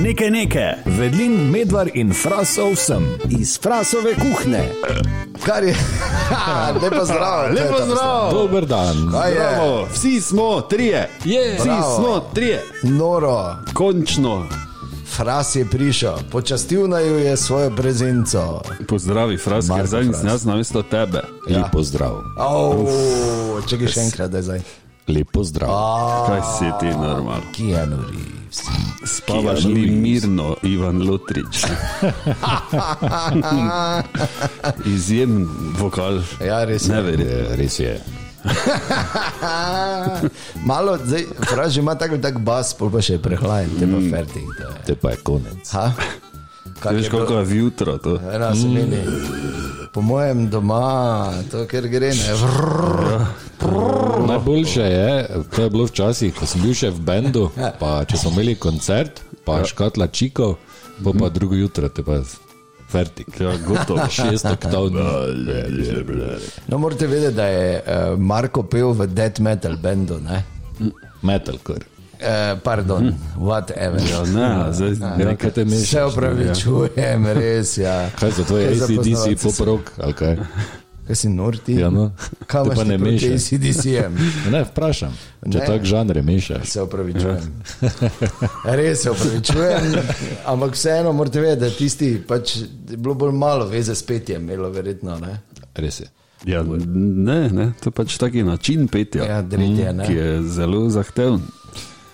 nekaj nekaj. Vedlin, medvar in frasov sem. Iz frasove kuhne. Kar je, lepo zdrav, Lepo zdrav. Dober dan. Je? Vsi smo trije. Je. Vsi Bravo. smo trije. Noro, Končno. fras je prišel, počastil naju je svojo prezenco. Pozdravi, Fras, ker Marko zadnjič Fras. nas namesto tebe. Lep pozdrav. Oh, čakaj še enkrat, da je zdaj. Lep pozdrav. Kaj si ti normal? Keanu Reeves. Spavaš li mirno, Ivan Lotrič. Izjemen vokal. Ja, res je. Neverjetno. Je, Res je. Malo, zdaj, fras že ima tako tak bas, pol pa še je prehlajen, te pa fertik. to je. Te pa je konec. Ha? Kak Veš, koliko je vjutro to. Ena se meni. Po mojem doma, to ker gre ne. Vrrr. Najboljše je, to je bilo včasih, ko sem bil še v bendu, pa če smo imeli koncert, pa škatla čikov, bo pa drugo jutro te pa fertik. Ja, gotovo. Šest oktav. No, morate vedeti, da je uh, Marko pel v death metal bendu, ne? Metalcore. Uh, pardon, whatever. Ja, ne, zdaj Ja, kaj te mešaš? Se opravičujem, res ja. Kaj za to je ACDC poznavalce pop rock ali kaj? Kaj si norti? Ja, no. Kaj pa ne ti mešaš. ACDC-jem? Ne, vprašam. Če Ne. tak žanre mešaš. Se opravičujem. Res se opravičujem, ampak vseeno morate vedeti, da tisti pač je bilo bolj malo veze s petjem, imelo verjetno. Ne? Res je. Ja, ne, ne, to je pač taki način petja, Ja, dretje, ne. ki je zelo zahteven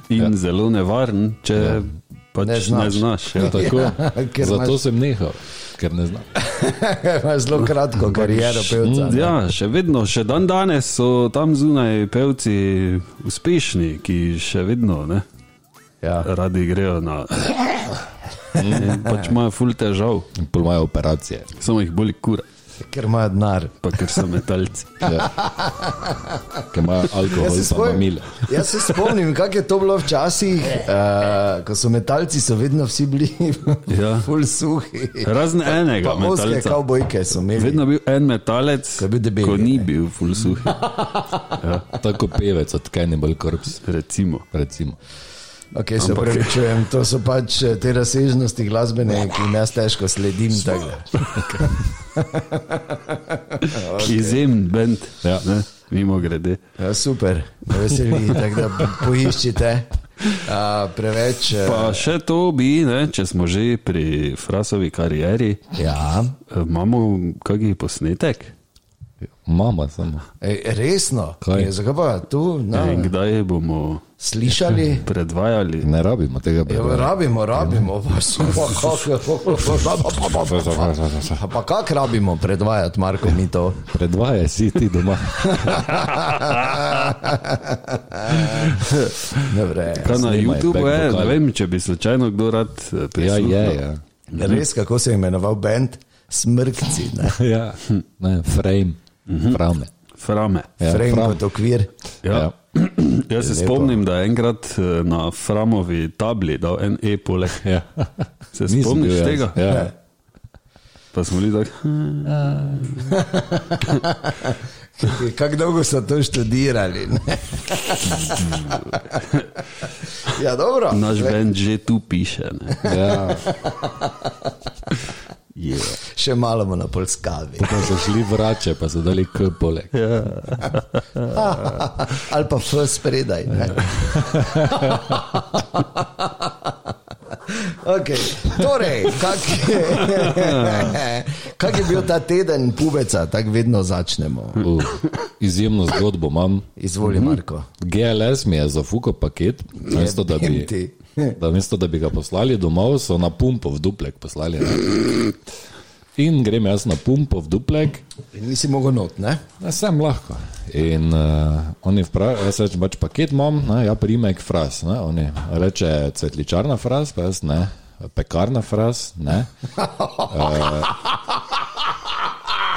in ja. zelo nevaren, če ja. pač Ne znaš. Ne znaš ja. Tako, Ker zato imaš- sem nehal, ker ne znam. Imaš zelo kratko kariero pevca. ne. Ja, še vedno, še dan danes so tam zunaj pevci uspešni, ki še vedno ne, Ja. radi grejo na. Pač imajo ful težav, pol imajo operacije. samo jih boli kura, Ker imajo denar. pa ker so metalci. Ja. Ker imajo alkohol Jaz se, pa spomnim, jaz se spomnim, kako je to bilo včasih, uh, ko so metalci, so vedno vsi bili Ja. ful suhi. Razen enega Pa oske metalca. kavbojke so imeli. Vedno bil en metalec, bil debel, ko ni ne. bil ful suhi. Tako pevec od Cannibal Corpse, Recimo. recimo. Okay, se upravičujem, to so pač eh, te razsežnosti glasbene, ki jim jaz težko sledim. da. Okay. Izjemen bend, Ja. ne, mimo grede. Ja, super, veseli, tako da poiščite. Uh, preveč. eh, Pa še to bi, ne, če smo že pri Frasovi karieri, Ja, eh, imamo kakšen posnetek? Mama samo. Ej, resno. Kaj? Je, zakaj pa tu no, In kdaj bomo slišali? predvajali? Ne rabimo tega Ja, prebrati. rabimo, rabimo. Pa, pa, pa kak rabimo predvajati, Marko, mi to? Predvajaj si ti doma. Dobre, Kaj na YouTubu je, vokal. ne vem, če bi slučajno kdo rad eh, Ja, prisluhnil. je, ja. Res, kako se je imenoval bend? Smrkci, ne? ja. Ne, frame, frame. Frame. Ja, Frame fram. kot okvir. Ja. Ja. Jaz se spomnim, da je enkrat eh, na Framovi tabli dal en E poleg. Ja. Se spomniš bil tega? Ja. Pa smo bili tako. Kako dolgo so to študirali? ne? ja, dobro. Naš bend že tu piše. Ne? Ja. Yeah. Še malo bomo na polskavi. Potem so šli vrače, pa so dali k poleg. Ja. Ali pa F spredaj. Okay. Torej, kak je, kak je bil ta teden pubeca, tako vedno začnemo. Uh, izjemno zgodbo imam. Izvoli, Marko. GLS mi je zafukal paket, namesto da, bi, ti. Da, namesto, da bi ga poslali domov, so na pumpo v duplek poslali. Ne? In grem jaz na pumpo v duplek, Nisi mogel not, ne? Ja, sem lahko. In uh, oni vprašajo, jaz rečem, pač paket imam, ne, ja, primek fras. Ne, oni reče cvetličarna fras, pa jaz ne, pekarna fras, ne.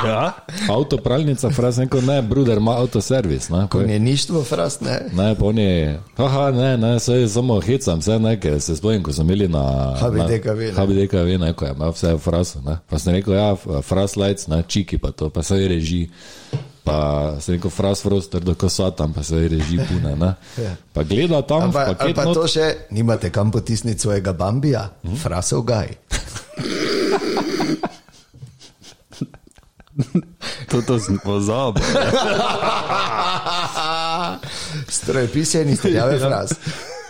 Ja? Avtopralnica fras, neko ne, bruder ima avtoservis. Ne, pa, Konjeništvo, frast, ne? ne, pa oni, haha, ne, ne, se samo hecam, vse ne, ker se spomnim, ko smo imeli na HBDKV, HBDKV, ne, ko je imel vse v frasu, ne. Pa sem rekel, ja, fras lights, ne, čiki pa to, pa se reži. Pa se rekel, fras froster do kosata, pa se je reži pune. Ne? Pa gleda tam, pa, pa ali paket pa not, to še, nimate kam potisniti svojega bambija, hm? frasov gaj. To, to sem pozabil. Strojepis je in izterjave fraz.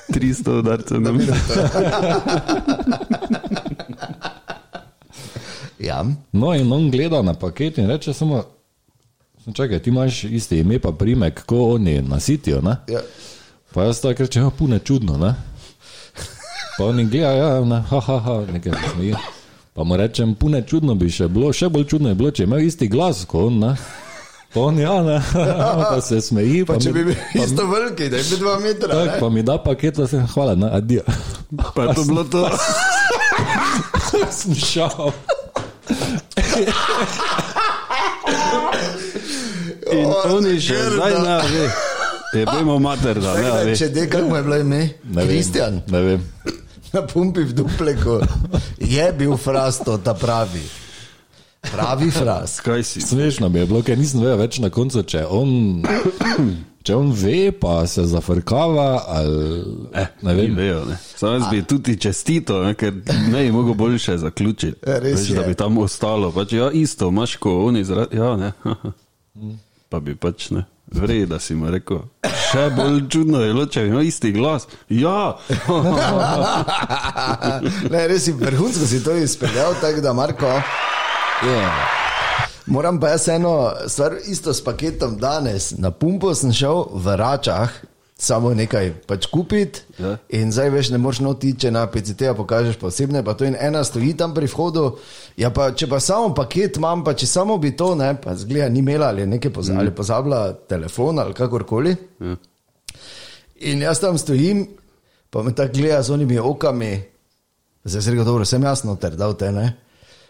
300 udarcev na minuto. Ja, No, in on gleda na paket in reče samo, "Samo čakaj, ti imaš isto ime, pa primek, ko oni nasitijo. Ne? ja. Pa jaz tako rečem, ja, pune čudno. Ne? Pa oni gledajo, ja, ne, ha, ha, ha, nekaj se smeji. Pa mu rečem, pune čudno bi še bilo, še bolj čudno je bilo, če je imel isti glas kot on. Ne? Pa on, ja, ne, pa se smeji. Pa če mi- bi bili pa isto veliki, da je bil dva metra. Tak, ne? pa mi da paket, da se hvala, ne, adijo. Pa je to bilo to. Sem šel. In O, oni še zdaj ne ve. Je bojmo mater, da ne Čakaj, ve. Če de, kako mu je bilo ime? Ne vem, Kristjan. Ne vem. Na pumpi v dupleku je bil fras to, ta pravi. Pravi fras. Kaj si? Smešno mi je bilo, ker nisem vedel več na koncu, če on, če on ve, pa se zafrkava. Ali, Eh, ne vem. Vejo, ne. Sam jaz bi tudi čestito, ne, ker ne bi mogel boljše zaključiti. Ja, res Veš, je. da bi tam ostalo. Pač, ja, isto, imaš ko oni zraven. Ja, ne. Pa bi pač ne. Vrej, da si mu rekel. Še bolj čudno je če imel isti glas. Ja, Ne, res si vrhunsko si to izpeljal, tako da Marko. Yeah. Moram pa jaz eno stvar, isto s paketom danes. Na pumpo sem šel v Račah, samo nekaj pač kupiti. Ja. In zdaj veš, ne moreš noti, če na PCT-ja pokažeš posebne, pa to in ena stoji tam pri vhodu. Ja, pa, če pa samo paket imam, pa če samo bi to, ne, pa zgleda, ni imela ali je nekaj pozabila, ali pozabila telefon ali kakorkoli. Ja. In jaz tam stojim, pa me tako gleda z onimi okami, zdaj se reče, dobro, sem jasno ter dal te, ne.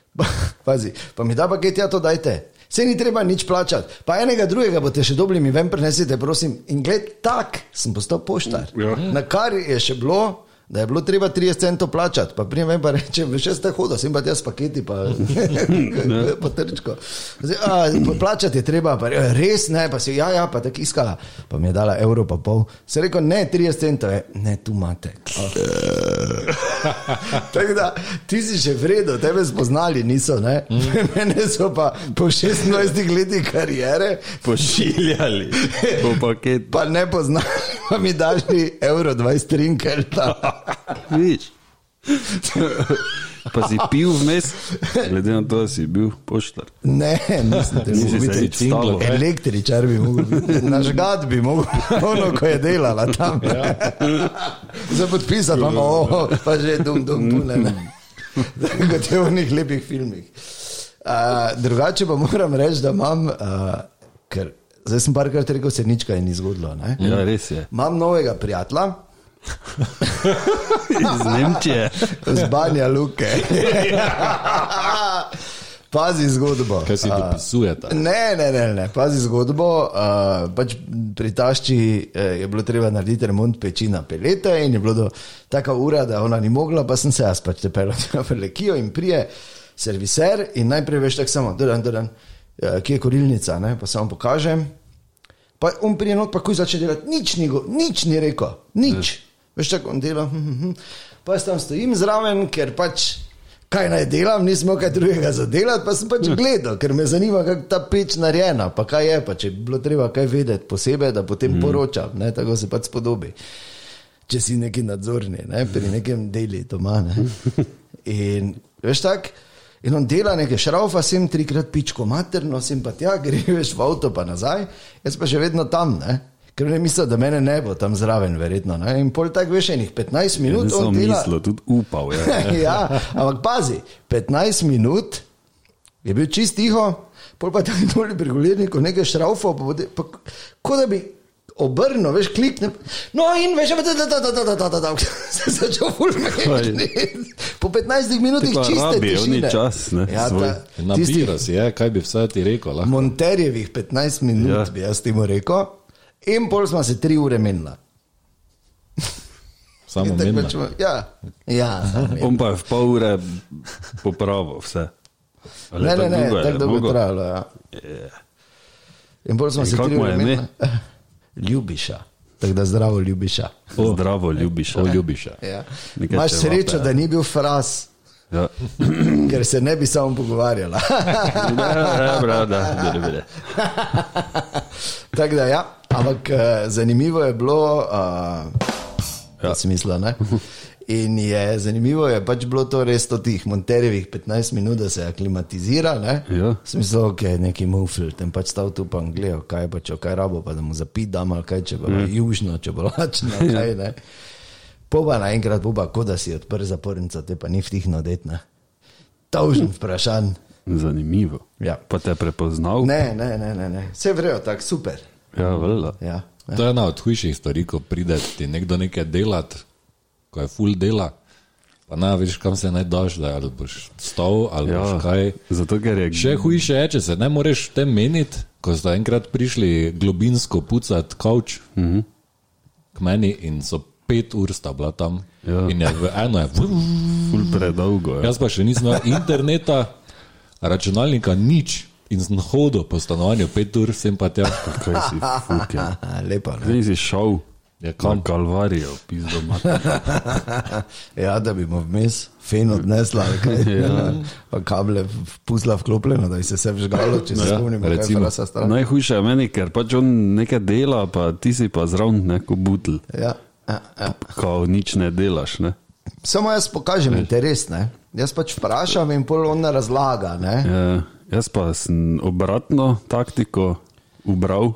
Pa, pazi, pa mi da paket, ja to dajte. Se ni treba nič plačati, pa enega drugega boste še dobili, mi ven prenesite, prosim. In gled, tak sem postal poštar. Ja. Na kar je še bilo, da je bilo treba 30 centov plačati, pa prijem ven pa reče, jaz ste hodil, sem pa jaz paketi, pa, pa trčko. Zdaj, a, plačati je treba, pa re- res ne, pa si, ja, ja, pa tako iskala, pa mi je dala evro pa pol. Se rekel, ne, 30 centov je, ne, tu imate. Tako da ti si še vredo, tebe spoznali niso, ne? Mene so pa po 26 letih karijere pošiljali po paket. pa ne poznali, pa mi daš evro 20 trinkelta. Viš. Pa si pil vmes, glede na to, da si bil poštar. Ne, nisem te nič stalo. Električar bi mogel biti, naš gad bi mogel, ono, ko je delala tam. Za podpisati imamo, oh, pa že dum, dum, pune. ne. Kot je v onih lepih filmih. Uh, drugače pa moram reči, da imam, uh, ker zdaj sem parkrat rekel, se nič kaj ni zgodilo. Ne? Ja, res je. Imam novega prijatelja, Iz Nemčije. z Banja Luke. Pazi zgodbo. Kaj si dopisujete? Ne, ne, ne, ne. pazi zgodbo. Uh, pač pri tašči eh, je bilo treba narediti remont peči na pelete in je bilo do taka ura, da ona ni mogla, pa sem se jaz pač te pelil na Prelekijo in prije serviser in najprej veš tako samo, dodan, dodan, uh, kje je korilnica, ne? pa samo pokažem. Pa on prije not, pa kuj začne delati, nič ni, go, nič ni rekel, nič. Veš tako, on dela. hm, hm, hm. Pa jaz tam stojim zraven, ker pač kaj naj delam, nismo kaj drugega za delati, pa sem pač gledal, ker me zanima, kako ta peč narejena, pa kaj je, pa če bi bilo treba kaj vedeti posebej, da potem mm. poročam, ne, tako se pač spodobi. Če si neki nadzorni, ne, pri nekem deli doma. Ne. In veš tak, in on dela nekaj šraufa, sem trikrat pičko materno, sem pa tja, greš v avto pa nazaj, jaz pa še vedno tam, ne. Ker ne mislim, da mene ne bo tam zraven, verjetno. Ne? In pol tako veš, enih 15 ja, minut. Ja, nisem dela... mislil, tudi upal. Ja. ja, ampak pazi, 15 minut je bil čist tiho, pol pa tam dol pri gulirniku nekaj šraufov, pa, pa kot da bi obrnil, veš, klikne. No, in veš, da je to, da se začel fulminirati. Po 15 minutah čiste tišine. Čas, ne, ja, ta, tisti, si, je, ja, kaj bi vsaj ti rekel? Lahko. Monterjevih 15 minut ja. bi jaz temu rekel in pol smo se tri ure menila. Samo tako menila. pač, ja, ja. On pa je v pol ure popravil vse. Ali Ne, ne, ne, tako dolgo je trajalo. Ja. In bolj smo In se tri ure menili. Ljubiša. Tako da zdravo, ljubiša. Zdravo, ljubiš. To ljubiš. ja. Ja. Nekaj Imaš srečo, ja. da ni bil fras, Ja. ker se ne bi samo pogovarjala. Ja, bra, da, bile, bile. Tako da, ja, ampak eh, zanimivo je bilo, uh, ja. smisla, ne? In je zanimivo je pač bilo to res to tih monterjevih 15 minut, da se aklimatizira. Ne? Ja. Smisel, ok, neki mufl, tem pač stav tu pa gledal, kaj pa če kaj rabo, pa da mu zapidam ali kaj, če bo mm. južno, če bo lačno, kaj ne. Poba naenkrat, poba, kot da si odprl zapornico, te pa ni vtihno detna. Tavžen vprašanj. Zanimivo. Ja. Pa te prepoznal? Ne, ne, ne, ne, ne. vse vrejo, tako super. Ja, vela. Ja. To je ena od hujših stvari, ko pride ti nekdo nekaj delati, ko je full dela, pa ne veš, kam se naj daš, da ali boš stal ali ja. Ja, boš kaj. zato ker je Še hujše je, če se ne moreš v tem meniti, ko sta enkrat prišli globinsko pucati kavč mm -hmm. k meni in so pet ur sta bila tam. Ja. In je v eno je. ful predolgo. Ja. Jaz pa še nisem imel interneta, računalnika nič in sem hodil po stanovanju pet ur, sem pa tja. Kaj si fuke. Lepo. Ne? Zdaj si šel. Ja, Kam kalvarijo, pizdo mater. Ja, da bi mu vmes fen odnesla, kaj. ja. pa kable puzla vklopljeno, da bi se vse vžgalo, če se Ja, spomnimo, kaj je recimo. frasa stran. Najhujše je meni, ker pač on nekaj dela, pa ti si pa zraven neko butl. Ja, ja, ja. Ko nič ne delaš, ne. Samo jaz pokažem interes, ne? jaz pač vprašam in pol on razlaga. Ne? Ja, jaz pa sem obratno taktiko ubral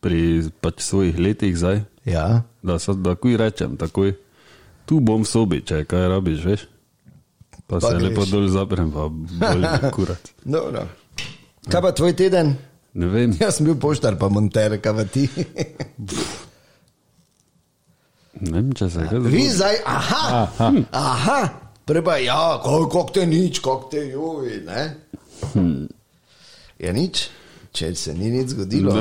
pri pač svojih letih zdaj, Ja. da se takoj rečem, takoj. Tu bom v sobi, če kaj rabiš, veš. Pa, Pa se greš. lepo dol zaprem, pa bolj kurat. Dobro. Kaj pa tvoj teden? Ne vem, Jaz sem bil poštar, pa monter, kaj pa ti. ne vem, če se je kaj Vi zgodilo. zdaj, aha, aha, aha. preba, ja, kako te nič, kako te juvi. Ne? Je nič, če se ni nič zgodilo.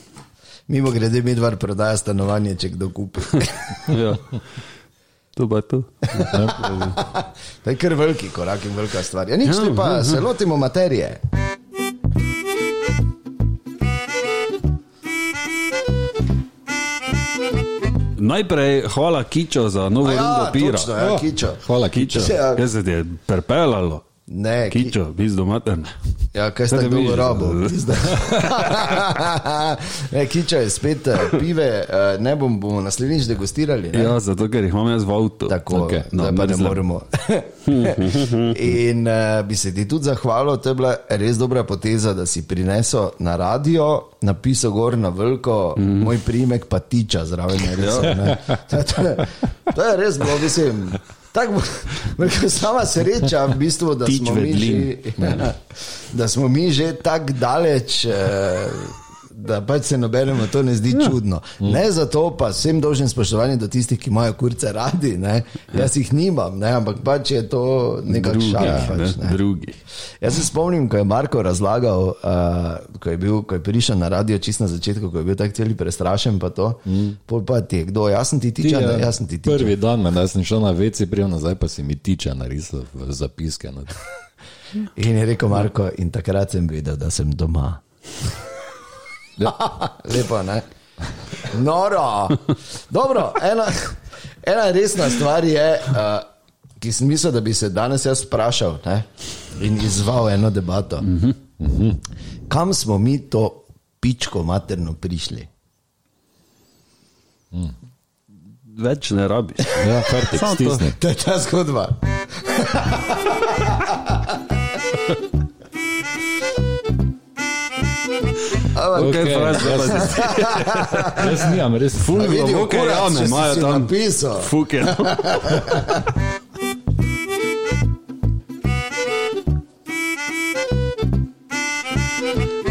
Mimo grede, mi dva prodaja stanovanje, če kdo kupi. Ja. To pa to. To je kar veliki korak in velika stvar. Ja, nič, ja, pa se lotimo materije. Najprej hvala Kičo za novo Ja, rundo pira. točno, ja, kičo. Hvala, Kičo. Ja. Kaj se ti je perpelalo? Ne, ki, Kičo, pizdo materne. ja, kaj ste dolgo vidiš, rabo? da- ne, kiča je spet eh, pive, eh, ne bom, bomo naslednjič degustirali. Ne? Ja, zato ker jih imam jaz v avtu. Tako, okay, no, pa ne moremo. In uh, bi se ti tudi zahvalil, to je bila res dobra poteza, da si prinesel na radio, napisal gor na veliko, mm. moj primek pa tiča zraven. Res, Ja. to, to, je- to je res bilo, mislim. Tako bo- sama sreča, v bistvu, da, Tič smo mi že, vedlin. da smo mi že tako daleč. eh, Da pač se nobenemu to ne zdi ja. čudno. Ne zato pa vsem dolžnim spoštovanjem do tistih, ki imajo kurce radi. Ne? Jaz jih nimam, ne? ampak pač je to nekaj Drugi, šala. ne, Pač, ne. drugi. Jaz se spomnim, ko je Marko razlagal, uh, ko, je bil, ko je prišel na radio čist na začetku, ko je bil tako celi prestrašen, pa to. Mm. Pol pa ti je kdo, jaz sem ti Ti, tiča, ja, ne, jaz sem ti tiča. Prvi dan, me, da sem šel na veci, prijem nazaj, pa si mi tiče narisal v zapiske. No. In je rekel Marko, in takrat sem videl, da sem doma. Lepo, ne? Noro. Dobro, ena, ena resna stvar je, uh, ki sem mislil, da bi se danes jaz vprašal ne? in izval eno debato. Uh -huh. Kam smo mi to pičko materno prišli? Več ne rabiš. Ja, kar ti Samo to. stisne. To je ta zgodba. Ampak, Okay, Okej, okay, jaz- Jaz nimam res Ful, globoke kurac, jame če si imajo tam. napisal. Fuke.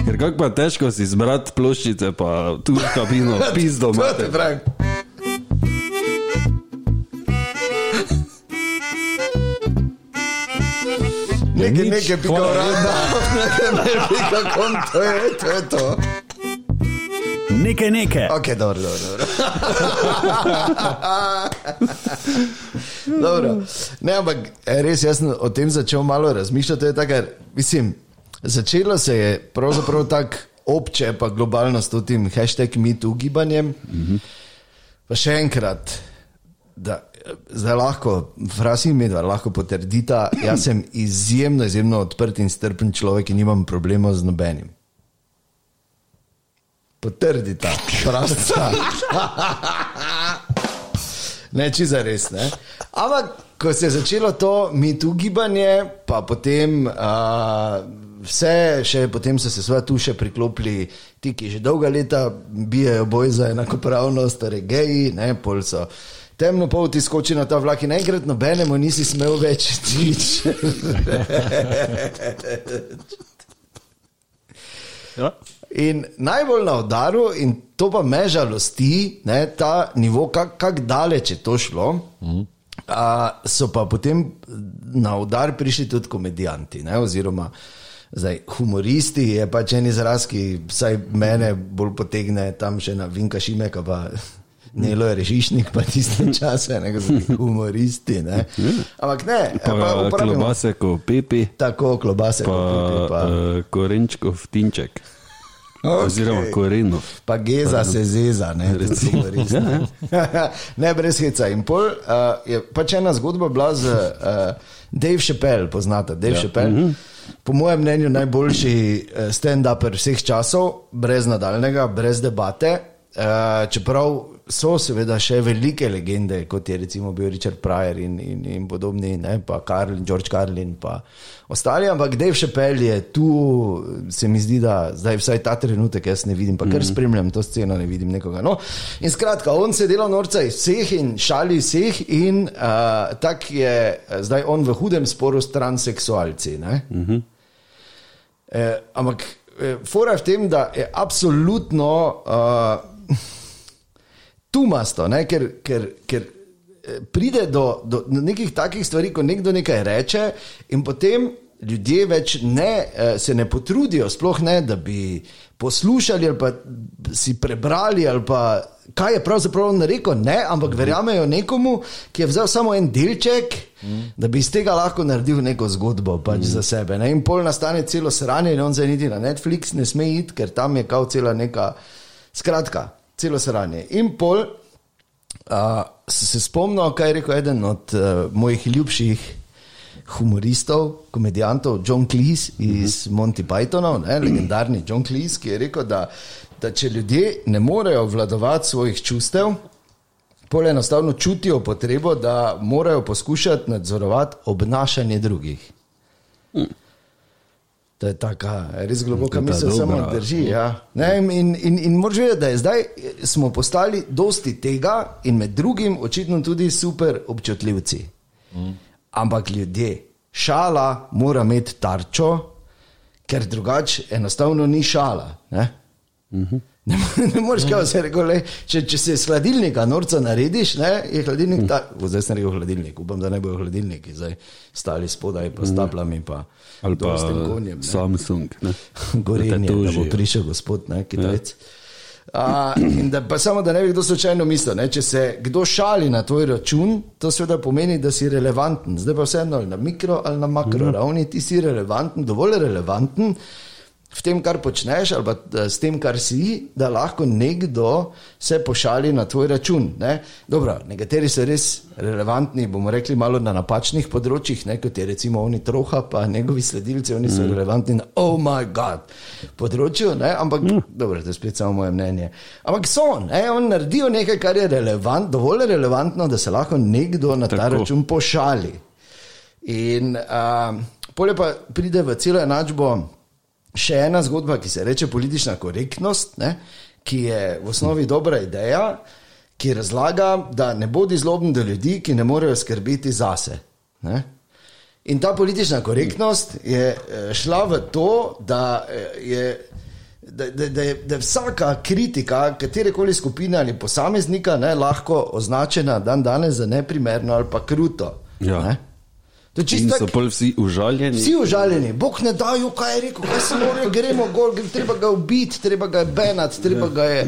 Ker kako pa težko si izbrati ploščice, pa tu kabino, pizdo Nekaj, nekaj, pika Hvala urada, nekaj, nekaj, pika kom, to je to. Je to. Nekaj, nekaj. Ok, dobro, dobro. Dobro. dobro. Ne, ampak eh, res jaz sem o tem začel malo razmišljati. ker, Mislim, začelo se je pravzaprav tako obče, pa globalno s tem hashtag MeToo gibanjem. -hmm. Pa še enkrat, da zdaj lahko, mi, da lahko potrdita, jaz sem izjemno, izjemno odprt in strpen človek in nimam problemov z nobenim. Potrdita, pravsta. ne, če za res. Ampak, ko se je začelo to mi tu gibanje, pa potem. Uh, Vse, še potem so se svoje tuše priklopili, ti, ki že dolga leta bijajo boj za enakopravnost, torej geji, ne, pol so temno polti skoči na ta vlak in enkrat nobenemu nisi smel več tič. Ja. In najbolj na udaru, in to pa me žalosti, ne, ta nivo, kako kak daleč je to šlo. Mm. A, so pa potem na udar prišli tudi komedijanti, ne, oziroma zdaj, humoristi. Je pač en izraz, ki vsaj mene bolj potegne tam še na Vinka Šimeka. Nelo je režišnik, pa tiste čase, ne glede humoristi. Ne. Ampak ne, Pa uporabljamo- klobase, ko pepi, Tako klobase, pa, pa, pa, pa, uh, korenčkov tinček. Oziroma korenov. pa geza se zeza, ne, Recimo. recimo. Ja, ne, brez heca. In pol uh, je pač ena zgodba bila z uh, Dave Chappelle, poznate, Dave ja. Chappelle. Mm -hmm. Po mojem mnenju najboljši eh, stand-up vseh časov, brez nadaljnega, brez debate. Uh, čeprav so seveda še velike legende, kot je recimo bil Richard Pryor in, in, in podobni, ne, pa Carlin, George Carlin, pa ostali, ampak Dave Chappelle je tu, se mi zdi, da zdaj vsaj ta trenutek jaz ne vidim, pa kar spremljam to sceno, ne vidim nekoga. No, in skratka, on se dela norca iz vseh in šali vseh, in uh, tak je eh, zdaj on v hudem sporu s transseksualci. ne. Eh, ampak eh, fora v tem, da je absolutno uh, tumasto, ne? ker, ker, ker eh, pride do, do nekih takih stvari, ko nekdo nekaj reče, in potem ljudje več ne, eh, se ne potrudijo, sploh ne, da bi poslušali ali pa si prebrali, ali pa kaj je pravzaprav on rekel, ne, ampak verjamejo nekomu, ki je vzel samo en delček, mm. da bi iz tega lahko naredil neko zgodbo pač mm. za sebe. Ne? In pol nastane celo sranje, in on zdaj niti na Netflix ne sme iti, ker tam je kao cela neka, skratka, celo sranje. In pol uh, se spomnil, kaj je rekel eden od uh, mojih ljubših humoristov, komedijantov, John Cleese iz Monty Pythonov, ne, legendarni John Cleese, ki je rekel, da, da če ljudje ne morejo vladovati svojih čustev, pol enostavno čutijo potrebo, da morajo poskušati nadzorovati obnašanje drugih. To je taka res globoka misel, samo dobra. drži. Ja. Ne, in in, in moraš vedeti, da je zdaj smo postali dosti tega in med drugim očitno tudi super občutljivci. Mm. Ampak ljudje, šala mora imeti tarčo, ker drugače enostavno ni šala. Ne? Mm -hmm. Ne, ne moreš kaj vse reči. Če, če se iz hladilnika norca narediš, ne, je hladilnik ta. Mm. Zdaj sem rekel hladilnik, upam, da ne bojo hladilniki, zdaj stali spodaj, pa s tablami, pa Ali pa dolstim konjem. ne. Samsung. Ne? Gorenje, Da da bo prišel gospod, ne, Kitajec. A, in da, pa samo da ne bi kdo slučajno mislil, ne, če se kdo šali na tvoj račun, to seveda pomeni, da si relevanten. Zdaj pa vseeno ali na mikro ali na makro mm. ravni, ti si relevanten, dovolj relevanten v tem, kar počneš, ali pa eh, s tem, kar si, da lahko nekdo se pošali na tvoj račun. Ne. Dobro, nekateri so res relevantni, bomo rekli, malo na napačnih področjih, ne, kot je recimo oni troha, pa njegovi sledilci, oni so mm. relevantni na oh moj god področju, ne, ampak mm. dobro, to je spet samo moje mnenje. Ampak so, ne, on naredijo nekaj, kar je relevant, dovolj relevantno, da se lahko nekdo na ta Tako. račun pošali. In uh, polje pa pride v celo enačbo še ena zgodba, ki se reče politična korektnost, ne, ki je v osnovi dobra ideja, ki razlaga, da ne bodi zloben do ljudi, ki ne morejo skrbeti zase. Ne. In ta politična korektnost je eh, šla v to, da eh, je. Da, da, da, je, da je vsaka kritika katerekoli skupine ali posameznika ne, lahko označena dan danes za neprimerno ali pa kruto. Ja. Ne. To je In so pol vsi užaljeni. Vsi užaljeni, Bog ne da, kaj je rekel, kaj se mora, gremo gor, gre- treba ga ubiti, treba ga je benati, treba ga je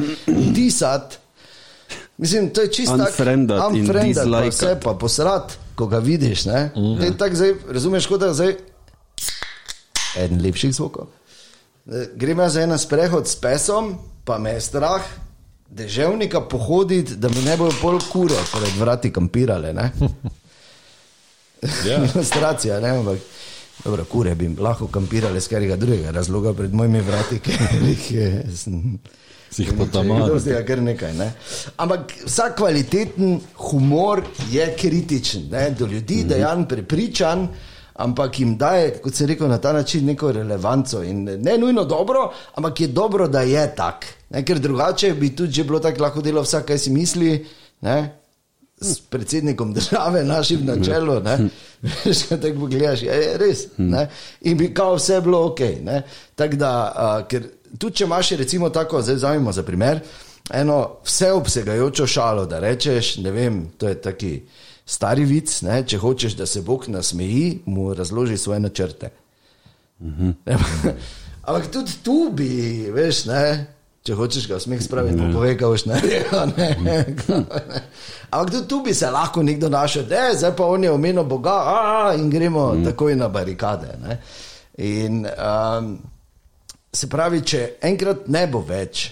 disati. Mislim, to je čisto tako. Unfriendat unfriendat, pa. Vse pa posrat, ko ga vidiš. Ne? Mm. Tak, zdaj, razumeš, kot da zdaj en lepših zvokov. Grem jaz za en sprehod s pesom, pa me je strah deževnika pohoditi, da mi ne bojo pol kure pred vrati kampirale. Ne. Ja. Ilustracija, ne, ampak dobro, kure bi lahko kampirale z katerega drugega razloga pred mojimi vrati, ker jih je. Si jih potamali. Dosti je kar nekaj. Ne? Ampak vsak kvaliteten humor je kritičen, ne? do ljudi dejan prepričan, ampak jim daje, kot se rekel, na ta način neko relevanco. In ne nujno dobro, ampak je dobro, da je tak. Ne? Ker drugače bi tudi že bilo tako lahko delo vsak, kaj si misli. Ne? S predsednikom države, našim na čelu, kaj tako pogledaš, je, je res. Ne, in bi kao vse bilo ok. Tako da, uh, ker tudi če imaš recimo tako, zdaj vzamemo za primer, eno vseobsegajočo šalo, da rečeš, ne vem, to je taki stari vic, ne, če hočeš, da se Bog nasmeji, mu razloži svoje načrte. Ne, Ampak tudi tu bi, veš, ne, če hočeš ga smeh spraviti, pa povej, kaj boš naredil. Ne. Ampak tudi tu bi se lahko nekdo našel, da je zdaj pa on je omenil Boga a, in gremo mm. takoj na barikade. Ne. In um, se pravi, če enkrat ne bo več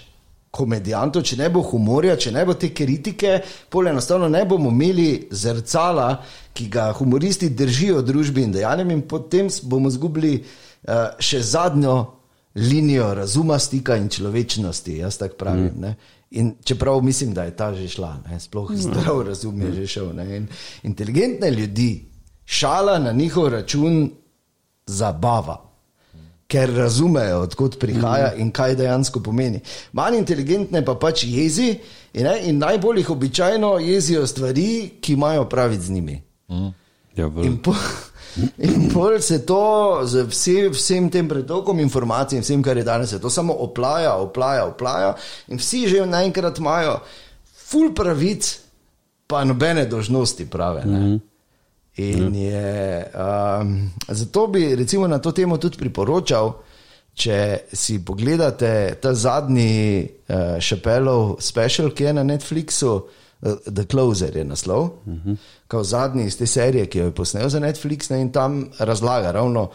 komedijantov, če ne bo humorja, če ne bo te kritike, pol enostavno ne bomo imeli zrcala, ki ga humoristi držijo družbi in dejanjem, in potem bomo izgubili uh, še zadnjo linijo razuma, stika in človečnosti. Jaz tako pravim. Mm. In čeprav mislim, da je ta že šla, ne? sploh zdrav razum je že šel. Ne? In inteligentne ljudi šala na njihov račun zabava ker razumejo, odkot prihaja in kaj dejansko pomeni. Manj inteligentne pa pač jezi in, ne, in najbolj jih običajno jezijo stvari, ki imajo praviti z njimi. Ja, v, In, po, in pol se to z vse, vsem tem pretokom informacij in vsem, kar je danes, se to samo oplaja, oplaja, oplaja. In vsi že naenkrat imajo ful pravic, pa nobene dožnosti prave. Ne? In je, um, zato bi recimo na to temo tudi priporočal, če si pogledate ta zadnji uh, Šepelov special, ki je na Netflixu, The Closer je naslov, uh -huh. kot zadnji iz te serije, ki jo je posnel za Netflix ne, in tam razlaga ravno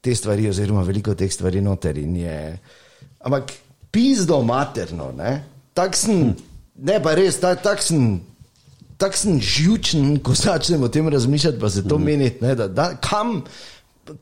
te stvari, oziroma veliko teh stvari noter. Je, ampak pizdo materno, tak sem, ne pa res, tak, tak sem tako sem živčen, ko začnem o tem razmišljati, pa se to meni, ne, da, da kam,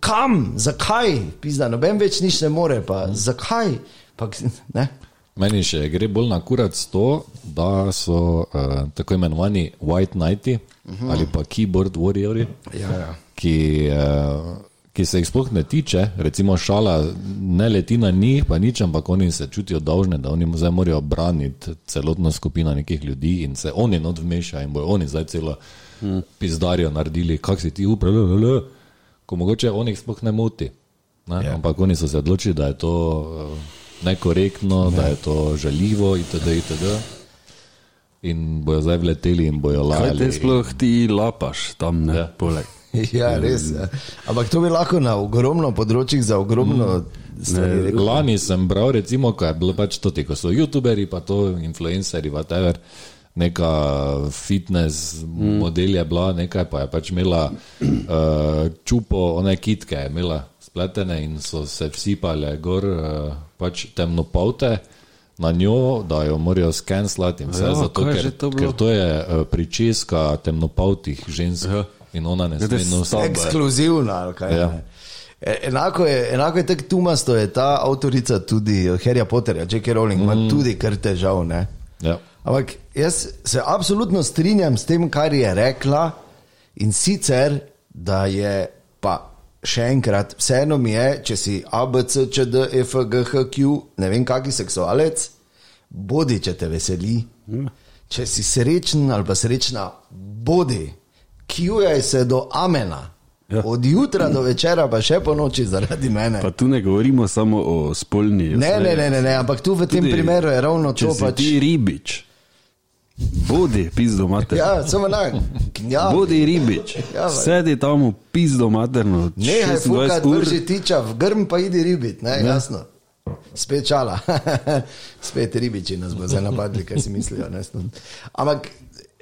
kam, zakaj, pizda, noben več nič ne more, pa zakaj. Pa, ne? Meni še gre bolj na kurac to, da so uh, tako imenovani white knighti uh -huh. ali pa keyboard warriori, Ja, ja. ki, uh, ki se jih sploh ne tiče, recimo šala ne leti na njih, pa nič, ampak oni se čutijo dolžne, da oni zdaj morajo braniti celotno skupino nekih ljudi in se oni not vmešajo in bojo oni zdaj celo hmm. pizdarijo naredili, kak si ti upre, ko mogoče onih sploh ne moti. Ne? Ja. Ampak oni so se odločili, da je to uh, nekorektno, da je to žaljivo itd. itd. In bojo zdaj vleteli in bojo kaj lajali. te sploh ti lapaš tam, ne, Ja. poleg. Ja, res. Ja. Ampak to bi lahko na ogromno področjih za ogromno stvari rekel. Lani sem bral, recimo, ko je bilo pač to, ko so youtuberi, pa to influencerji, whatever, neka fitness mm. model je bila, nekaj pa je pač imela uh, čupo, one kitke je imela spletene in so se vsipale gor uh, pač temnopolte. Na njo, da jo morajo skenslati in vse, Ja, zato, je ker, že to bilo? ker to je uh, pričeska temnopoltih žensk Ja. in ona ne Ja, sme je nositi. stavba. Ekskluzivna, ali kaj. Ja. Ja. Enako je, enako je tako tumasto, je ta avtorica tudi od Harryja Potterja, J.K. Rowling, ima mm. tudi kar težav. Ne? Ja. Ampak jaz se absolutno strinjam s tem, kar je rekla, in sicer, da je pa še enkrat, vseeno mi je, če si A, B, C, Č, D, E, F, G, H, Q, ne vem, kaki seksualec, bodi, če te veseli. Če si srečen ali pa srečna, bodi, kjujaj se do amena. Ja. Ja. Od jutra do večera, pa še po noči zaradi mene. Pa tu ne govorimo samo o spolni. Ne, ne, ne, ne, ne, ampak tu v tem Tudi, primeru je ravno Če to si pač. ti ribič, bodi pizdo mater. Ja, samo na. Ja, Bodi ribič, Ja, sedi tam pizdo materno. Nehaj 26 fukati, ur. vrži tiča, v grm pa idi ribit, ne, ja. jasno. Spet čala, spet ribiči nas bo zdaj napadli, kaj si mislijo. Ne? Ampak,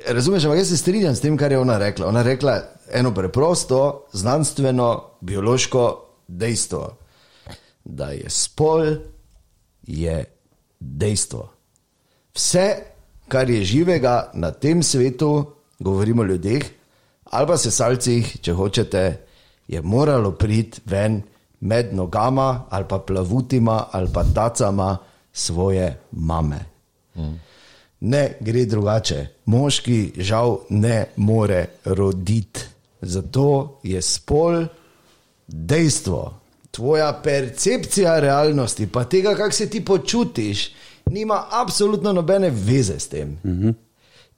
razumeš, ampak jaz se strinjam s tem, kar je ona rekla. Ona je rekla eno preprosto, znanstveno, biološko dejstvo. da je spol je dejstvo. Vse, kar je živega na tem svetu, govorimo o ljudeh, ali pa sesalcih, če hočete, je moralo priti ven med nogama ali pa plavutima ali pa tacama svoje mame. Ne gre drugače. Moški žal ne more roditi. Zato je spol dejstvo. Tvoja percepcija realnosti, pa tega, kako se ti počutiš, nima absolutno nobene veze s tem. Mm -hmm.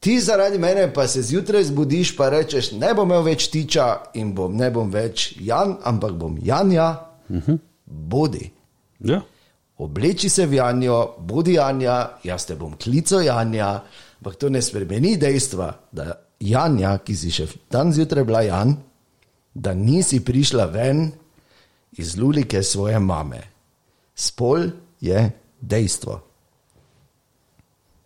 Ti zaradi mene pa se zjutraj zbudiš in rečeš, ne bom imel več tiča in bom, ne bom več Jan, ampak bom Janja, mm -hmm. bodi. Ja. Obleči se v Janjo, bodi Janja, jaz te bom klical Janja, ampak to ne spremeni dejstva, da Janja, ki si še dan zjutraj bila Jan, da nisi prišla ven iz lulike svoje mame. Spol je dejstvo.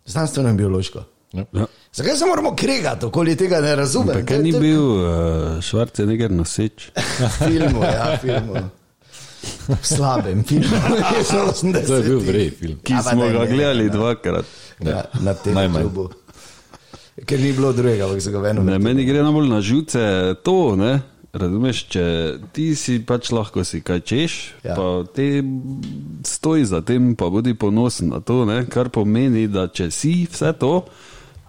Znanstveno in biološko. Ja. Ja. Zakaj se moramo kregati, okoli tega ne razumem? Pa kaj ni bil uh, Schwarzenegger noseč? filmu, ja, filmu. V slabem filmu, iz 80. To je bil vrej film. Ki Ja, smo ne, ga gledali ne. dvakrat. Ja, na tem Najmanj. klubu. Ker ni bilo drugega, ampak se ga vedno meni gre najbolj na žuce to, ne? Razumeš, če ti si pač lahko si kaj češ, Ja. ja. pa ti stoji za tem, pa bodi ponosen na to, ne? kar pomeni, da če si vse to,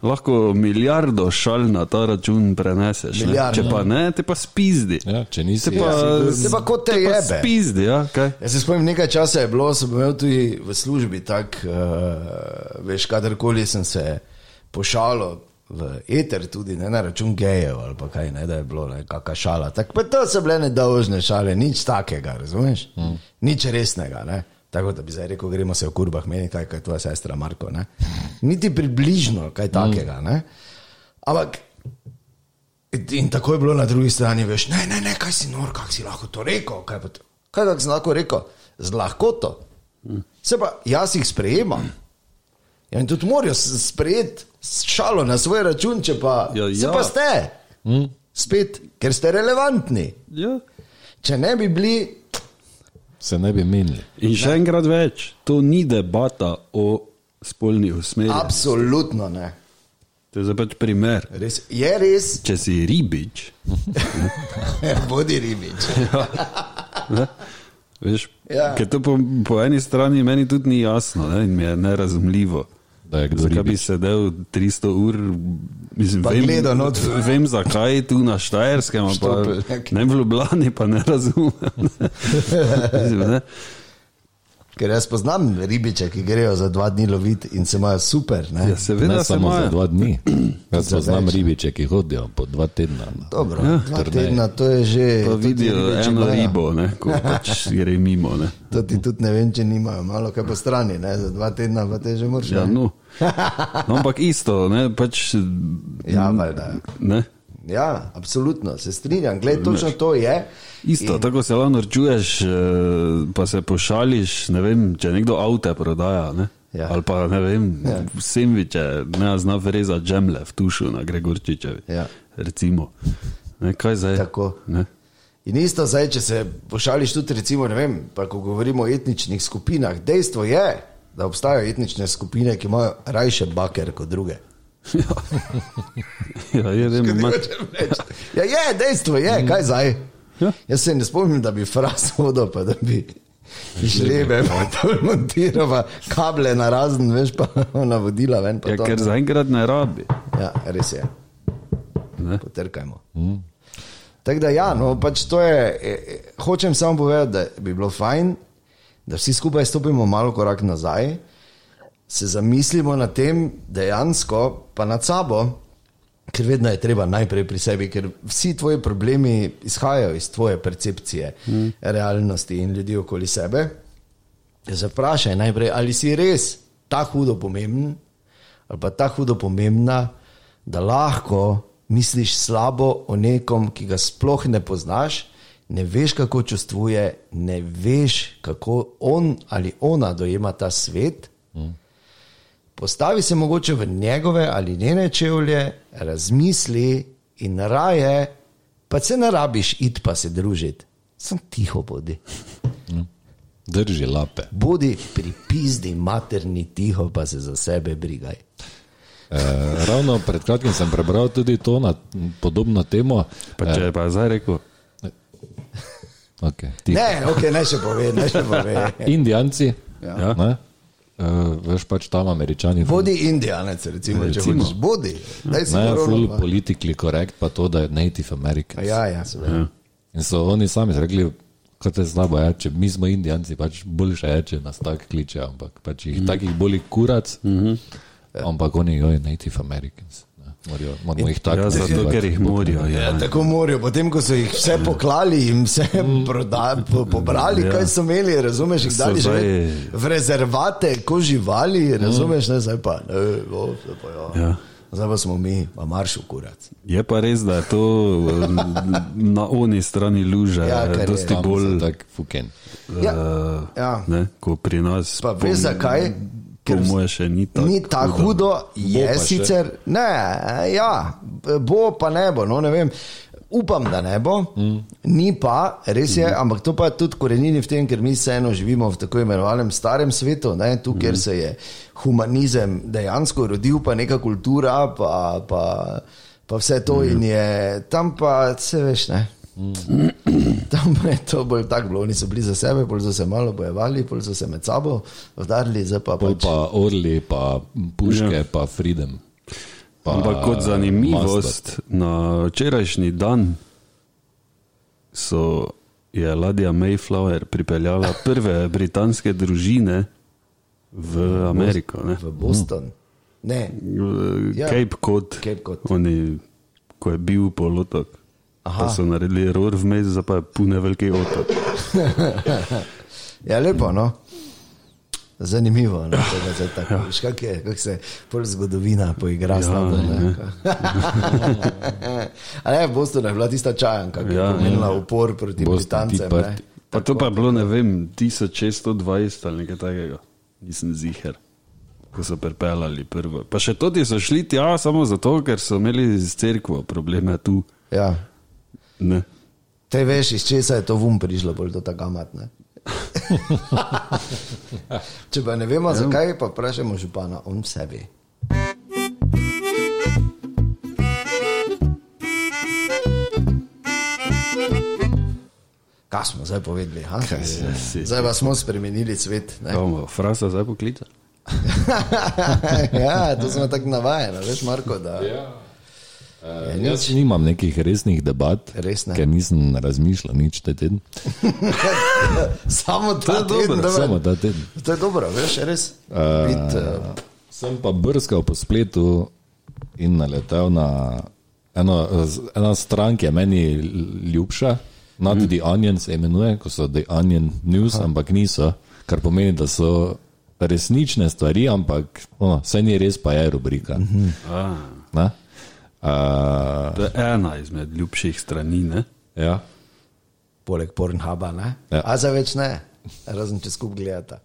lahko milijardo šal na ta račun preneseš. Če pa ne, te pa spizdi. Ja, če nisi, Te pa, Te pa kot te pa jebe. Spizdi, ja, kaj? Jaz se spomnim, nekaj časa je bilo, sem imel tudi v službi tak, uh, veš, kadarkoli sem se pošalil v eter, tudi ne na račun gejev ali pa kaj, ne, da je bilo nekakšna šala. Tak, pa to so bile nedolžne šale, nič takega, razumeš? Mm. Nič resnega. Ne? Tako da bi zdaj rekel, gremo se v kurbah, meni kaj, kaj je tvoja sestra Marko. Ne? Niti približno kaj takega. Ne? Ampak In tako je bilo na drugi strani, veš, ne, ne, ne, kaj si nor, kako si lahko to rekel. Kaj, to- kaj kako si lahko rekel? Z lahkoto. Se pa jaz jih sprejemam. Ja, in tudi morajo sprejeti šalo na svoj račun, če pa, Ja, se ja. pa ste. Spet, ker ste relevantni. Ja. Če ne bi bili, se ne bi menili. In še enkrat več, to ni debata o spolni usmerjenosti. absolutno ne. To je zdaj pač primer. Res, je res, Če si ribič, bodi ribič. ne, veš, Ja. ja. ker to po, po eni strani meni tudi ni jasno ne, in mi je nerazumljivo. Da je kdo Zakaj bi ribič. sedel 300 ur, mislim, Pa vem, gledal not. vem zakaj tu na Štajerskem, pa ja. ne v Ljubljani, pa ne razumem. mislim, ne. Ker jaz poznam ribiče, ki grejo za dva dni loviti in se imajo super. Ne? Ja, seveda Ne se samo za imajo. dva dni. Jaz Za poznam več. ribiče, ki hodijo po dva tedna. Dobro, Ja, dva trnej. tedna, to je že. Pa vidijo eno imajo. ribo, ne, ko pač gre mimo. Ne. To ti tudi ne vem, če nimajo, malo kaj po strani, ne? za dva tedna pa te že moraš. Ja, no. no, ampak isto, ne, pač, Ja, valjda. ne. Ja, absolutno, se strinjam. Gled, točno to je. Isto, in... tako se lahko norčuješ, eh, pa se pošališ, ne vem, če nekdo avto prodaja. Ne? Ja. Ali pa ne vem, Ja. ja. sendviče, ne zna vrezati džemle v tušu na Gregorčičevi. Ja. Recimo. Ne, kaj zdaj? Tako. Ne? In isto zdaj, če se pošališ tudi, recimo, ne vem, pa ko govorimo o etničnih skupinah, dejstvo je, da obstajajo etnične skupine, ki imajo rajše baker kot druge. Ja, je, vem. Ja, je, dejstvo je, kaj zdaj. Ja. Jaz se ne spomnim, da bi fraz hodil, pa da bi žlebe, pa to montiral, pa kable na razen, veš, pa navodila ven. Pa ja, to, ker zaenkrat ne rabi. Ja, res je. Ne? Potrkajmo. Mm. Tako da, ja, no, pač to je. E, e, hočem samo povedati, da bi bilo fajn, da vsi skupaj stopimo malo korak nazaj, se zamislimo nad tem dejansko, pa nad sabo, ker vedno je treba najprej pri sebi, ker vsi tvoji problemi izhajajo iz tvoje percepcije mm. realnosti in ljudi okoli sebe. Zaprašaj najprej, ali si res ta hudo pomemben ali pa ta hudo pomembna, da lahko misliš slabo o nekom, ki ga sploh ne poznaš, ne veš, kako čustvuje, ne veš, kako on ali ona dojema ta svet. Mm. Postavi se mogoče v njegove ali njene čevlje, razmisli in raje, pa se ne rabiš iti pa se družiti, sem tiho bodi. Drži lape. Bodi pri pizdi materni tiho, pa se za sebe brigaj. E, ravno pred kratkim sem prebral tudi to na podobno temo. Pa če je pa zdaj rekel, Okay, tiho. Ne, ok, ne še pove, ne še pove. Indijanci, Ja. ne, uh, veš pač tam američani. Bodi indijanec, recimo, če Recimo. hočeš. Bodi. Daj si Ne, korono, full pa. politically correct, pa to, da je native American. Ja, ja, seveda. In so oni sami rekli, kot je slabo, je, če mi smo indijanci, pač boljše je, če nas tako kliče, ampak pač jih takih boli kurac, ampak oni jo je native Americans. ne, Morajo, moramo jih tako ja, zato nazivati. ker jih morijo. Ja, Ja. tako morajo, potem ko so jih vse poklali in vse proda, po, pobrali, Ja. kaj so imeli, razumeš, jih So dali že v rezervate, ko živali, razumeš, ne, zdaj pa, ne, o, zdaj pa ja. Ja. Zdaj pa smo mi, pa maršu kurac. Je pa res, da je to eh, na oni strani luže, Ja, ja, je. dosti Tam so bolj, tako fuken. Ja, uh, ja. ne, ko pri nas. Pa veš zakaj? Po moje še ni tako. Ni tako hudo, je pa še. sicer, ne, ja, bo pa ne bo, no ne vem. Upam, da ne bo, mm. ni pa, res je, mm. ampak to pa je tudi korenini v tem, ker mi vseeno živimo v tako imenovanem starem svetu, ne, tu, kjer se je humanizem dejansko rodil, pa neka kultura, pa, pa, pa vse to mm. in je tam pa, se veš, ne. Tam pa je to bolj tako bilo, oni so bili za sebe, bolj so se malo bojevali, bolj so se med sabo udarili, zdaj pa Pol pač. pa orli, pa puške, ja. pa freedom. Pa Ampak kot zanimivost, na včerajšnji dan so, je ladja Mayflower pripeljala prve britanske družine v Ameriko. Ne? V Boston. Ne, Ja. Cape Cod, Cape Cod. Oni, ko je bil polotok. Aha. Pa so naredili ror vmes, zdaj pa je pune veliki otok. ja, lepo, no. Zanimivo, no, zdaj tako. Veš, kak je, kak se pol zgodovina poigra ja, s nami. Ne? A ne, v Bostonu je bila tista čajanka, ki je Ja, pomenila upor proti Boston Britancem. Pa to pa je bilo, ne vem, 1620 ali nekaj takega, nisem ziger, ko so pripeljali prvo. Pa še toti so šli tja samo zato, ker so imeli z cerkvo probleme tu. Ja. Ne. Te veš, iz česa je to vum prišlo, bolj to tako amat. Ne? Če pa ne vemo, zakaj, pa vprašamo župana, on ve. Kaj smo zdaj povedali? Zdaj pa smo spremenili svet. ne? Bomo frasa zdaj poklica. ja, to smo tako navajeni, veš, Marko. Da, Uh, jaz nimam nekih resnih debat, Res ne. ker nisem razmišljal nič te teden. samo je dobro, teden, dobro. Samo ta teden. To je dobro, veš, res. Uh, Bit, uh, Sem pa brskal po spletu in naletel na eno, ena stran, ki je meni ljubša. Not mm. The Onion se imenuje, ko so The Onion News, ha. ampak niso, kar pomeni, da so resnične stvari, ampak ono, vse ni res, pa je rubrika. Mm -hmm. Ah, uh, to je ena izmed ljubših strani. Ne? ja. poleg Pornhuba, ne? Ja. A za več ne, razen če skupaj gledata.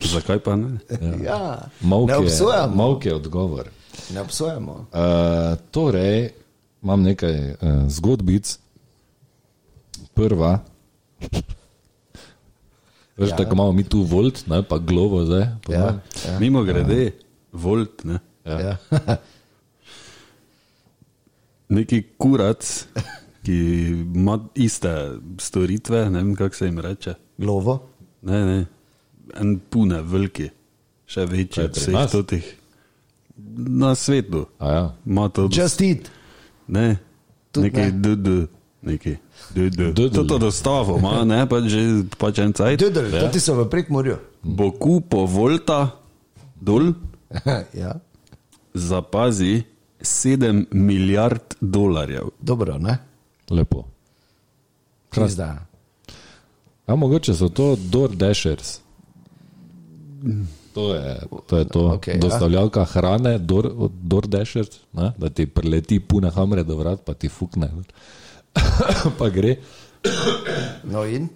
Zakaj pa ne? Ja. Mavk Ne je, obsojamo. mavk je odgovor. Ne obsojamo. Uh, torej, imam nekaj uh, zgodbic. Prva. Veš, ja. tako imamo mi tu volt, ne, pa glovo zdaj. Pa Ja. ja. Mimo grede, volt, ne? Ja. Ja. neki kurac, ki ima iste storitve, ne vem kako se jim reče. Glovo. Ne, ne, en pune, veliki, še večji od vseh totih. Na svetu. A ja. Ima to, Just eat. ne, Tudi neki ne. DD, neki DD. Dödel. To to dostavo ima, ne, pa že pač en cajt. Dudel, ja. ti so v prekmorju. Bo kupo volta dol, ja. zapazi 7 milijard dolarjev. Dobro, ne? Lepo. Krizda. A mogoče so to DoorDashers. To je to. Je to. Okay, ja. Dostavljalka hrane, Door, od DoorDashers, ne, da ti preleti pune hamre do vrat, pa ti fukne. pa gre. No in?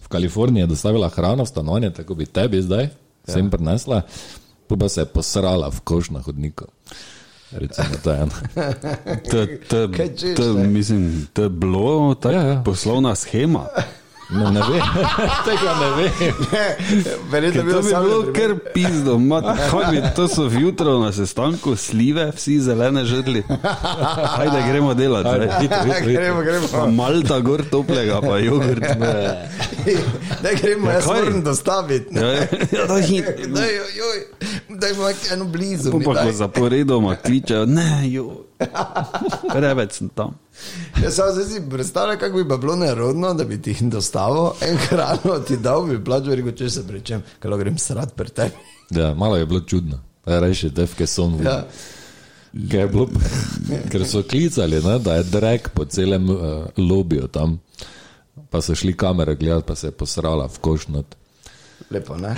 V Kaliforniji je dostavila hrano v stanovanje, tako bi tebi zdaj vsem prinesla, pa pa se je posrala v koš na hodniku. Recimo, to je. To, to, ne? mislim, to je bilo ta ja, ja. ja. poslovna schema. No, ne vem, tega ne vem. Verjetno bi sam bilo primer. kar pizdo, mat, kaj bi, to so vjutro na sestanku, slive, vsi zelene žrli. Ajde, gremo delati. Ajde, hitro, hitro, hitro. Gremo, gremo. Pa Malta gor toplega, pa jogurt. Da gremo, jaz kaj? moram dostaviti. Ja, ja, ja, da hit. Daj, joj, daj mu eno blizu. Pa mi pa daj. ko zaporedoma kličejo, ne, jo. Preveč sem tam. Jaz sem se si predstavljal, kako bi pa bilo nerodno, da bi ti jih dostavil, en hrano ti dal, bi plačal, rekel, če se prečem, kaj grem srat pri tebi. Ja, malo je bilo čudno. Reči, defke so. Ja. Ker, je bilo, ker so klicali, ne, da je drek po celem uh, lobiju tam, pa so šli kamere gledati, pa se je posrala v košnot. Lepo, ne?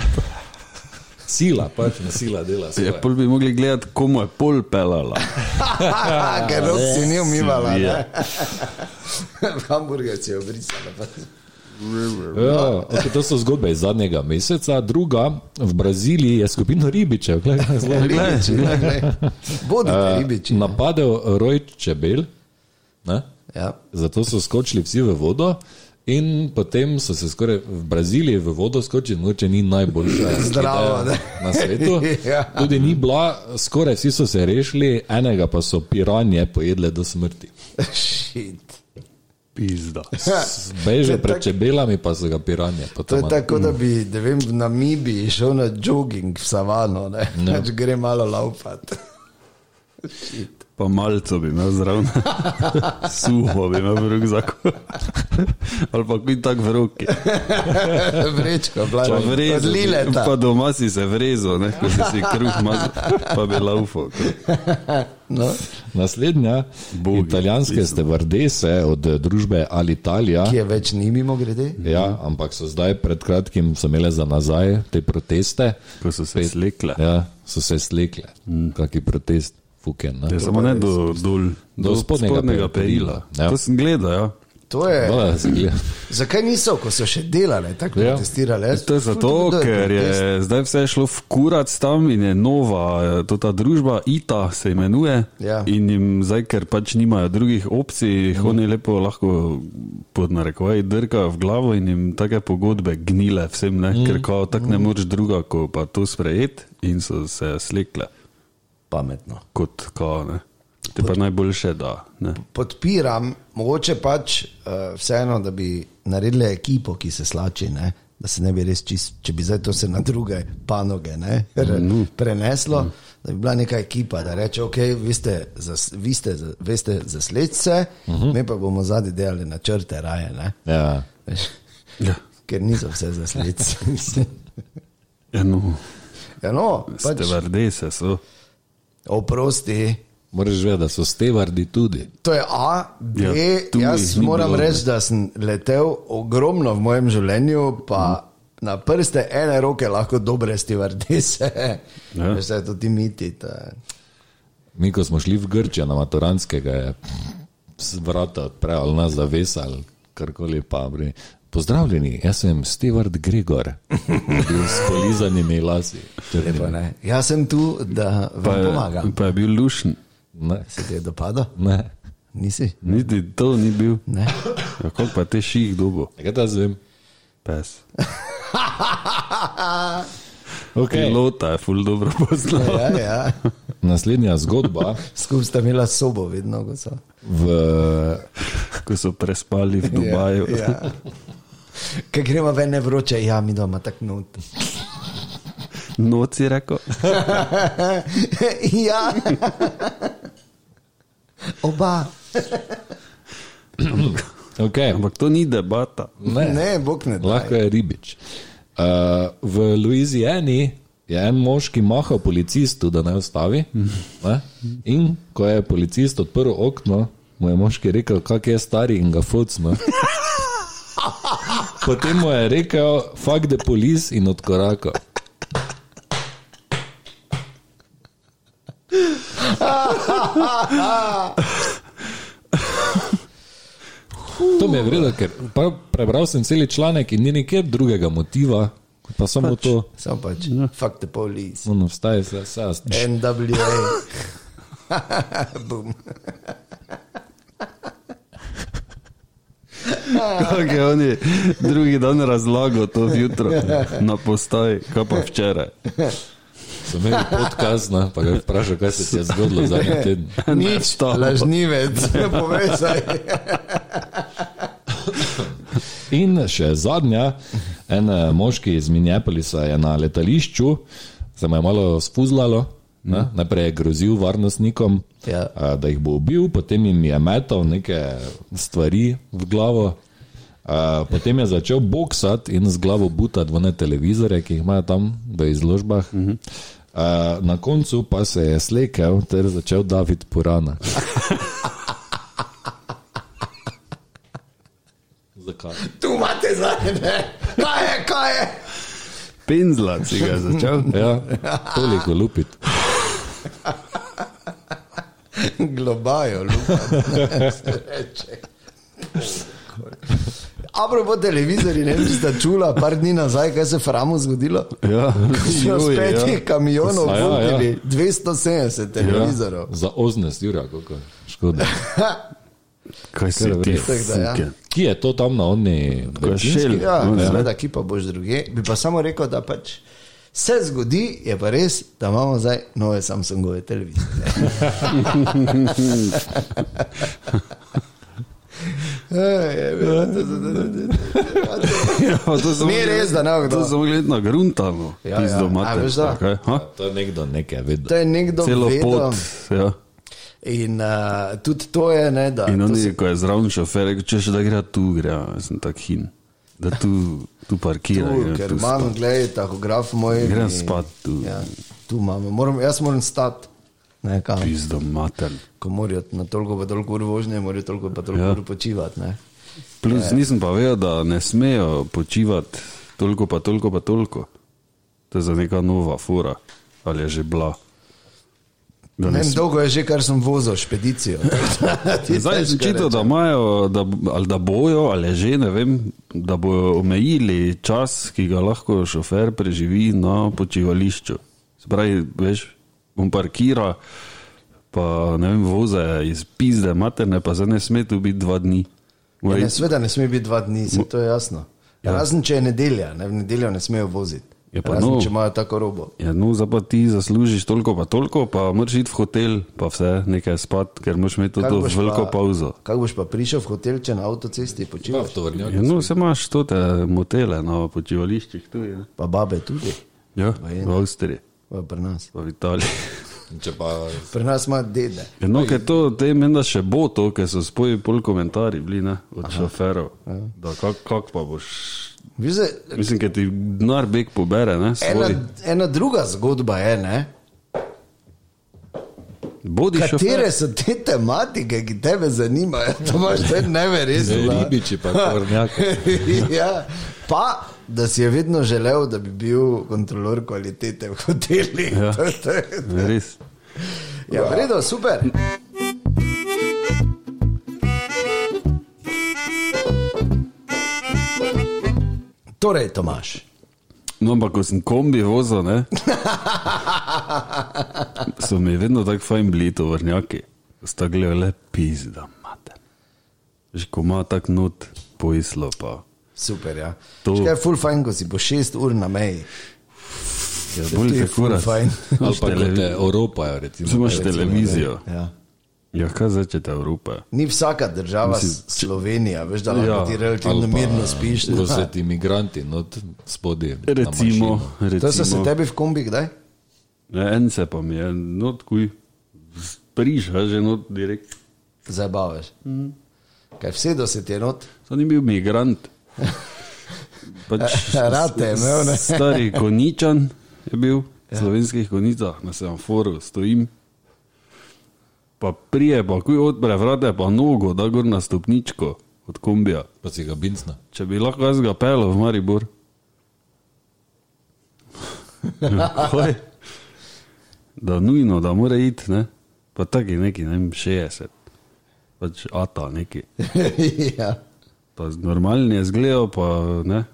Sila, pač ne sila dela. Ja, svoje. pol bi mogli gledati, komu je pol pelala. Ker rok si ni umivala, Ja. hamburger si je obrisala. pa- Ja, okay, to so zgodbe iz zadnjega meseca. Druga, v Braziliji je skupina ribičev, glej, zelo Ribiči, glej, glej. Bodite ribiči. ne. napadel roj čebel, ne? Ja. zato so skočili vsi v vodo. In potem so se skoraj v Braziliji v vodo skočili, mogoče ni najboljša ne. na svetu. Ja. Tudi ni bila, skoraj vsi so se rešili, enega pa so piranje pojedle do smrti. Shit. Pizda. Beže pred tak- čebelami, pa so ga piranje. To potem- je tako, da bi ne vem, v Namibiji šel na jogging v savano, ne? Pač gre malo laufati. Pa malco bi imel zraven, suho bi imel v rukzaku. Ali pa kuj tak v roki. Vrečko, blago. ta. pa doma si se vrezo, ne, ko si si kruh mazal, pa bi laufo. No, Naslednja, Bogi, italijanske stevardese od eh, družbe Alitalia. ki je več ni mimo grede. Ja, ampak so zdaj pred kratkim so imele za nazaj te proteste. Ko so se slekle. Ja, so se slekle. Mm. Kaki protest, fuken. Ja, Ne? samo ne do, dol, Do spodnjega perila. Ja. To sem gledal, ja. To je. Da gledal. Zakaj niso, ko so še delali, tako Ja. protestirali? Jaz- To je zato, to ker je zdaj vse šlo v kurac tam in je nova, eh, to ta družba ITA se imenuje. Ja. In jim zdaj, ker pač nimajo drugih opcij, jih oni lepo lahko pod narekovaj drkajo v glavo in jim take pogodbe gnile vsem, ne? ker kao tak ne moreš druga, ko pa to sprejeti in so se slekle Pametno. kot kao, ne. Te pa najboljše, da. Ne. Podpiram, mogoče pač uh, vseeno, da bi naredili ekipo, ki se slači, ne? da se ne bi res čist, če bi zdaj to se na druge panoge ne? Re- preneslo, da bi bila neka ekipa, da reče, ok, vi ste, zas, vi ste, za- veste zasledce, uh -huh. mi pa bomo zadnji delali načrte raje, ne? Ja. Veš, Ja. ker niso vse zasledci. mislim. Ja, no, ja, no, pač, stevardese so. Oprosti. Moraš vedeti, da so stevardi tudi. To je A, B. Ja, Ja, jaz moram reči, da sem letel ogromno v mojem življenju, pa mm. na prste ene roke lahko dobre stevardese. Ja. Ja. Veš, da je to ti miti. Ta. Mi, ko smo šli v Grčijo na maturanskega, je vrata odprl nas zavesa ali karkoli pa. Pri... Pozdravljeni, jaz sem Stewart Gregor, bil s polizanimi lasi. Lepo, ne? Jaz sem tu, da Pa vam je, pomagam. pa je bil lušen. Ne, Se ti je dopadlo? ne. Nisi? Niti to ni bil. Ne. Ja, koliko pa te ših dobo, Kaj ta zvem? pes. Okay. Pilota je ful dobro poznal. Ja, ja. Naslednja zgodba Skupaj sta imela sobo, vedno, v Ko so prespali v Dubaju. Ja, ja. Kaj gremo ven, ne vroče, ja, mi doma tako not. Noci rekel. ja. Oba. okay. Ampak to ni debata. Ne, Ne, bog ne da. lahko je ribič. Uh, v Louisiani je en mož, ki maha policistu, da naj ustavi. Ne? In ko je policist odprl okno, mu je moški rekel, kak je stari in ga focno. Potem mu je rekel, fuck the police in odkorakal. To mi je vredno, ker prebral sem cel članek in ni nikjer drugega motiva, pa samo pač. to. Samo pač, fuck the police. No, vstaje se, se, NWA. Bum. Kako je on je drugi dan razlagal to jutro na postaji, kaj pa včeraj. Sem imel podcast, ne, pa ga je vprašal, kaj se ti je zgodilo zadnji teden. Nič, to. lažnivec, povezaj. In še zadnja, en eh, moški iz Minneapolisa je na letališču, se mu je malo spuzlalo. Ne? Najprej je grozil varnostnikom, Ja. a, da jih bo ubil, potem jim je metal neke stvari v glavo, a, potem je začel boksati in z glavo butati v ne televizore, ki jih imajo tam v izložbah. A, na koncu pa se je slekel ter začel David Purana. Zakaj? Tu imate zdaj, ne? Kaj je, kaj je? Penzla si ga začel. Ja, toliko lupiti. Globajo, lupa. se reče. Apropo televizorji, ne vem, ste čula par dni nazaj, kaj se je Framu zgodilo. Ja, So Joj, spet ja. kamionov A ja, ja. vozili, 270 televizorov. Ja, za 18 ur, kako je. Škoda. Kaj si Kar ti, res. Tako da, ja. Ki je to tam na oni? Ko šel. Ja, ja. seveda, ki pa boš druge. Bi pa samo rekel, da pač se zgodi, je pa res, da imamo zdaj nove Samsungove televizije. Ja, Ni res, da ne, kdo. To sem iti na gruntano. Ja, Pizdo ja. mater, A, veš da? kaj? To je nekdo nekaj vedel. To je nekdo Celo vedel. pot. Ja. In uh, tudi to je, ne, da In oni, se- ko je zraven šofer, rekel, če še da gre tu, gre, sem tak hin. Da tu, tu parkira. tu, ker tu imam, spat. gledaj, tahograf moj. Grem spat tu. Ja, tu imamo, moram, jaz moram stati. Pizdo mater. Ko morajo na toliko pa toliko ur vožnje, morajo toliko pa toliko Ja. ur počivati. Ne. Plus nisem pa vedel, da ne smejo počivati toliko pa toliko pa toliko. To je za neka nova fura. Ali je že bila. Ne ne dolgo je že, kar sem vozil špedicijo. Zdaj težko čital, da imajo, da, ali da bojo, ali že ne vem, da bojo omejili čas, ki ga lahko šofer preživi na počivališču. Spravi, veš, on parkira, pa ne vem, voze iz pizde materne, pa zdaj ne sme tu biti dva dni. Ja, ne, sveda ne sme biti dva dni, se to je jasno. Ja. Razen če je nedelja, ne, v nedeljo ne smejo voziti. Je pa Razen no. če imajo tako robo. Ja, no, zdaj pa ti zaslužiš toliko, pa toliko, pa moraš iti v hotel, pa vse nekaj spat, ker moraš imeti Kako to boš veliko pa- pauzo. Kako boš pa prišel v hotel, če na avtocesti Pa počivaš? v tovrnjak. Ja, no, se imaš to te motele na počivališčih tu, ja. Pa babe tudi, ja v Avstriji, pa pri nas. pa v Italiji. Če pa Pri nas ima dede. Ja, no, ker to, te menda še bo to, ker so spoji pol komentarji bili, ne, od Aha. šoferov. Da, kak, kak pa boš, Zdaj, mislim, ker ti denar beg pobere, ne, ena, ena druga zgodba je, ne? Bodi šofer. Katere so te tematike, ki tebe zanimajo? To imaš te neverjetno. ribiči pa tovrnjak. ja, pa, da si je vedno želel, da bi bil kontrolor kvalitete v hotelih. Ja. To, to je, Res. ja, v redu, super. Torej, Tomaš, No, ampak ko sem kombi vozil, ne, so mi vedno tako fajn bili tovrnjaki. Ko sta gledali le pizda, mate. Že ko ima tak not poislo, pa. super. Ja. To- Škaj je full fajn, ko si po šest ur na meji. Ja, To bolj je fura. fajn. Ali pa ko te Evropajo, recimo. Imaš recimo, televizijo. Ja. Ja, kaj začete Evropa? Ni vsaka država Mislim, Mislim, Slovenija, veš, da lahko Ja, ja, ti relativno pa, mirno spiš. Ko so ti imigranti, no, spodaj. Recimo, mašino. To so se recimo tebi v kombi kdaj? ne, en se pa mi je, no, tkuj, priša že not direkt. Zabavaš. Mm. Kaj vse do se ti je not? To ni bil migrant. Pač, Rad te je imel, ne? Stari koničan je bil, v slovenskih konicah, na semaforu stojim. Pa prije, pa kuj odpre vrate, pa nogo, da gor na stopničko od kombija. Pa si ga bincna. Če bi lahko jaz ga pel v Maribor. Kaj? Da nujno, da mora iti, ne? Pa taki neki, ne vem, 60. Pač ata neki. ja. Pa normalni je zgledal, pa ne.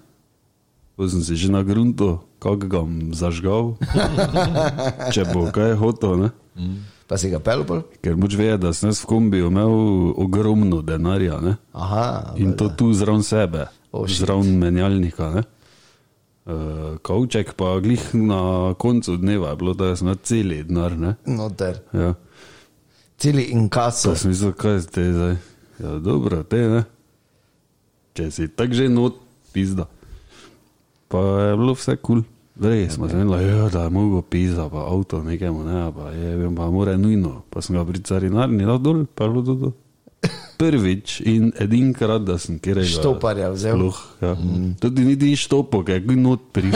Pa sem si že na gruntu, kako ga zažgal. Če bo kaj hotel, ne. Pa si ga pel bolj? Ker moč ve, da sem jaz v kombiju imel ogromno denarja ne? Aha, in to tu zraven sebe, Oh, zraven menjalnika. Ne? Uh, Kavček pa glih na koncu dneva je bilo, da sem na celi denar. Ne? noter. Ja. Celi inkaso. Pa sem mislil, kaj ste zdaj. Ja, dobro, te ne. Če si tako že not, pizda. Pa je bilo vse kul. Cool. Res smo se menili, ja, da je mogo pizda, pa avto nekemu, ne, pa je, vem, pa mora nujno. Pa sem ga pri carinarni dal dol, pa je bilo to. to. Prvič in edinkrat, da sem kjer Štoparja vzel. Sploh, ja. mm. Tudi niti ni štopo, ker je not pri.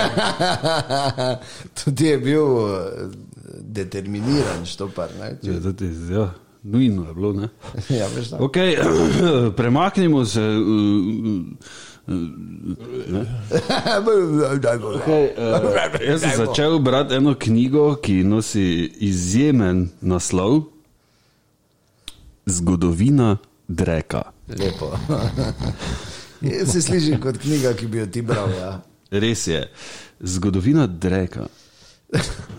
Tudi je bil eh, determiniran štopar. Ne? Ja, tudi, ja, nujno je bilo, ne. Ja, veš, da. Okay, premaknimo se. uh, Okay, uh, jaz sem začel brati eno knjigo, ki nosi izjemen naslov Zgodovina Dreka. Lepo. Je, Se sliši kot knjiga, ki bi jo ti bral. Ja. Res je, zgodovina Dreka.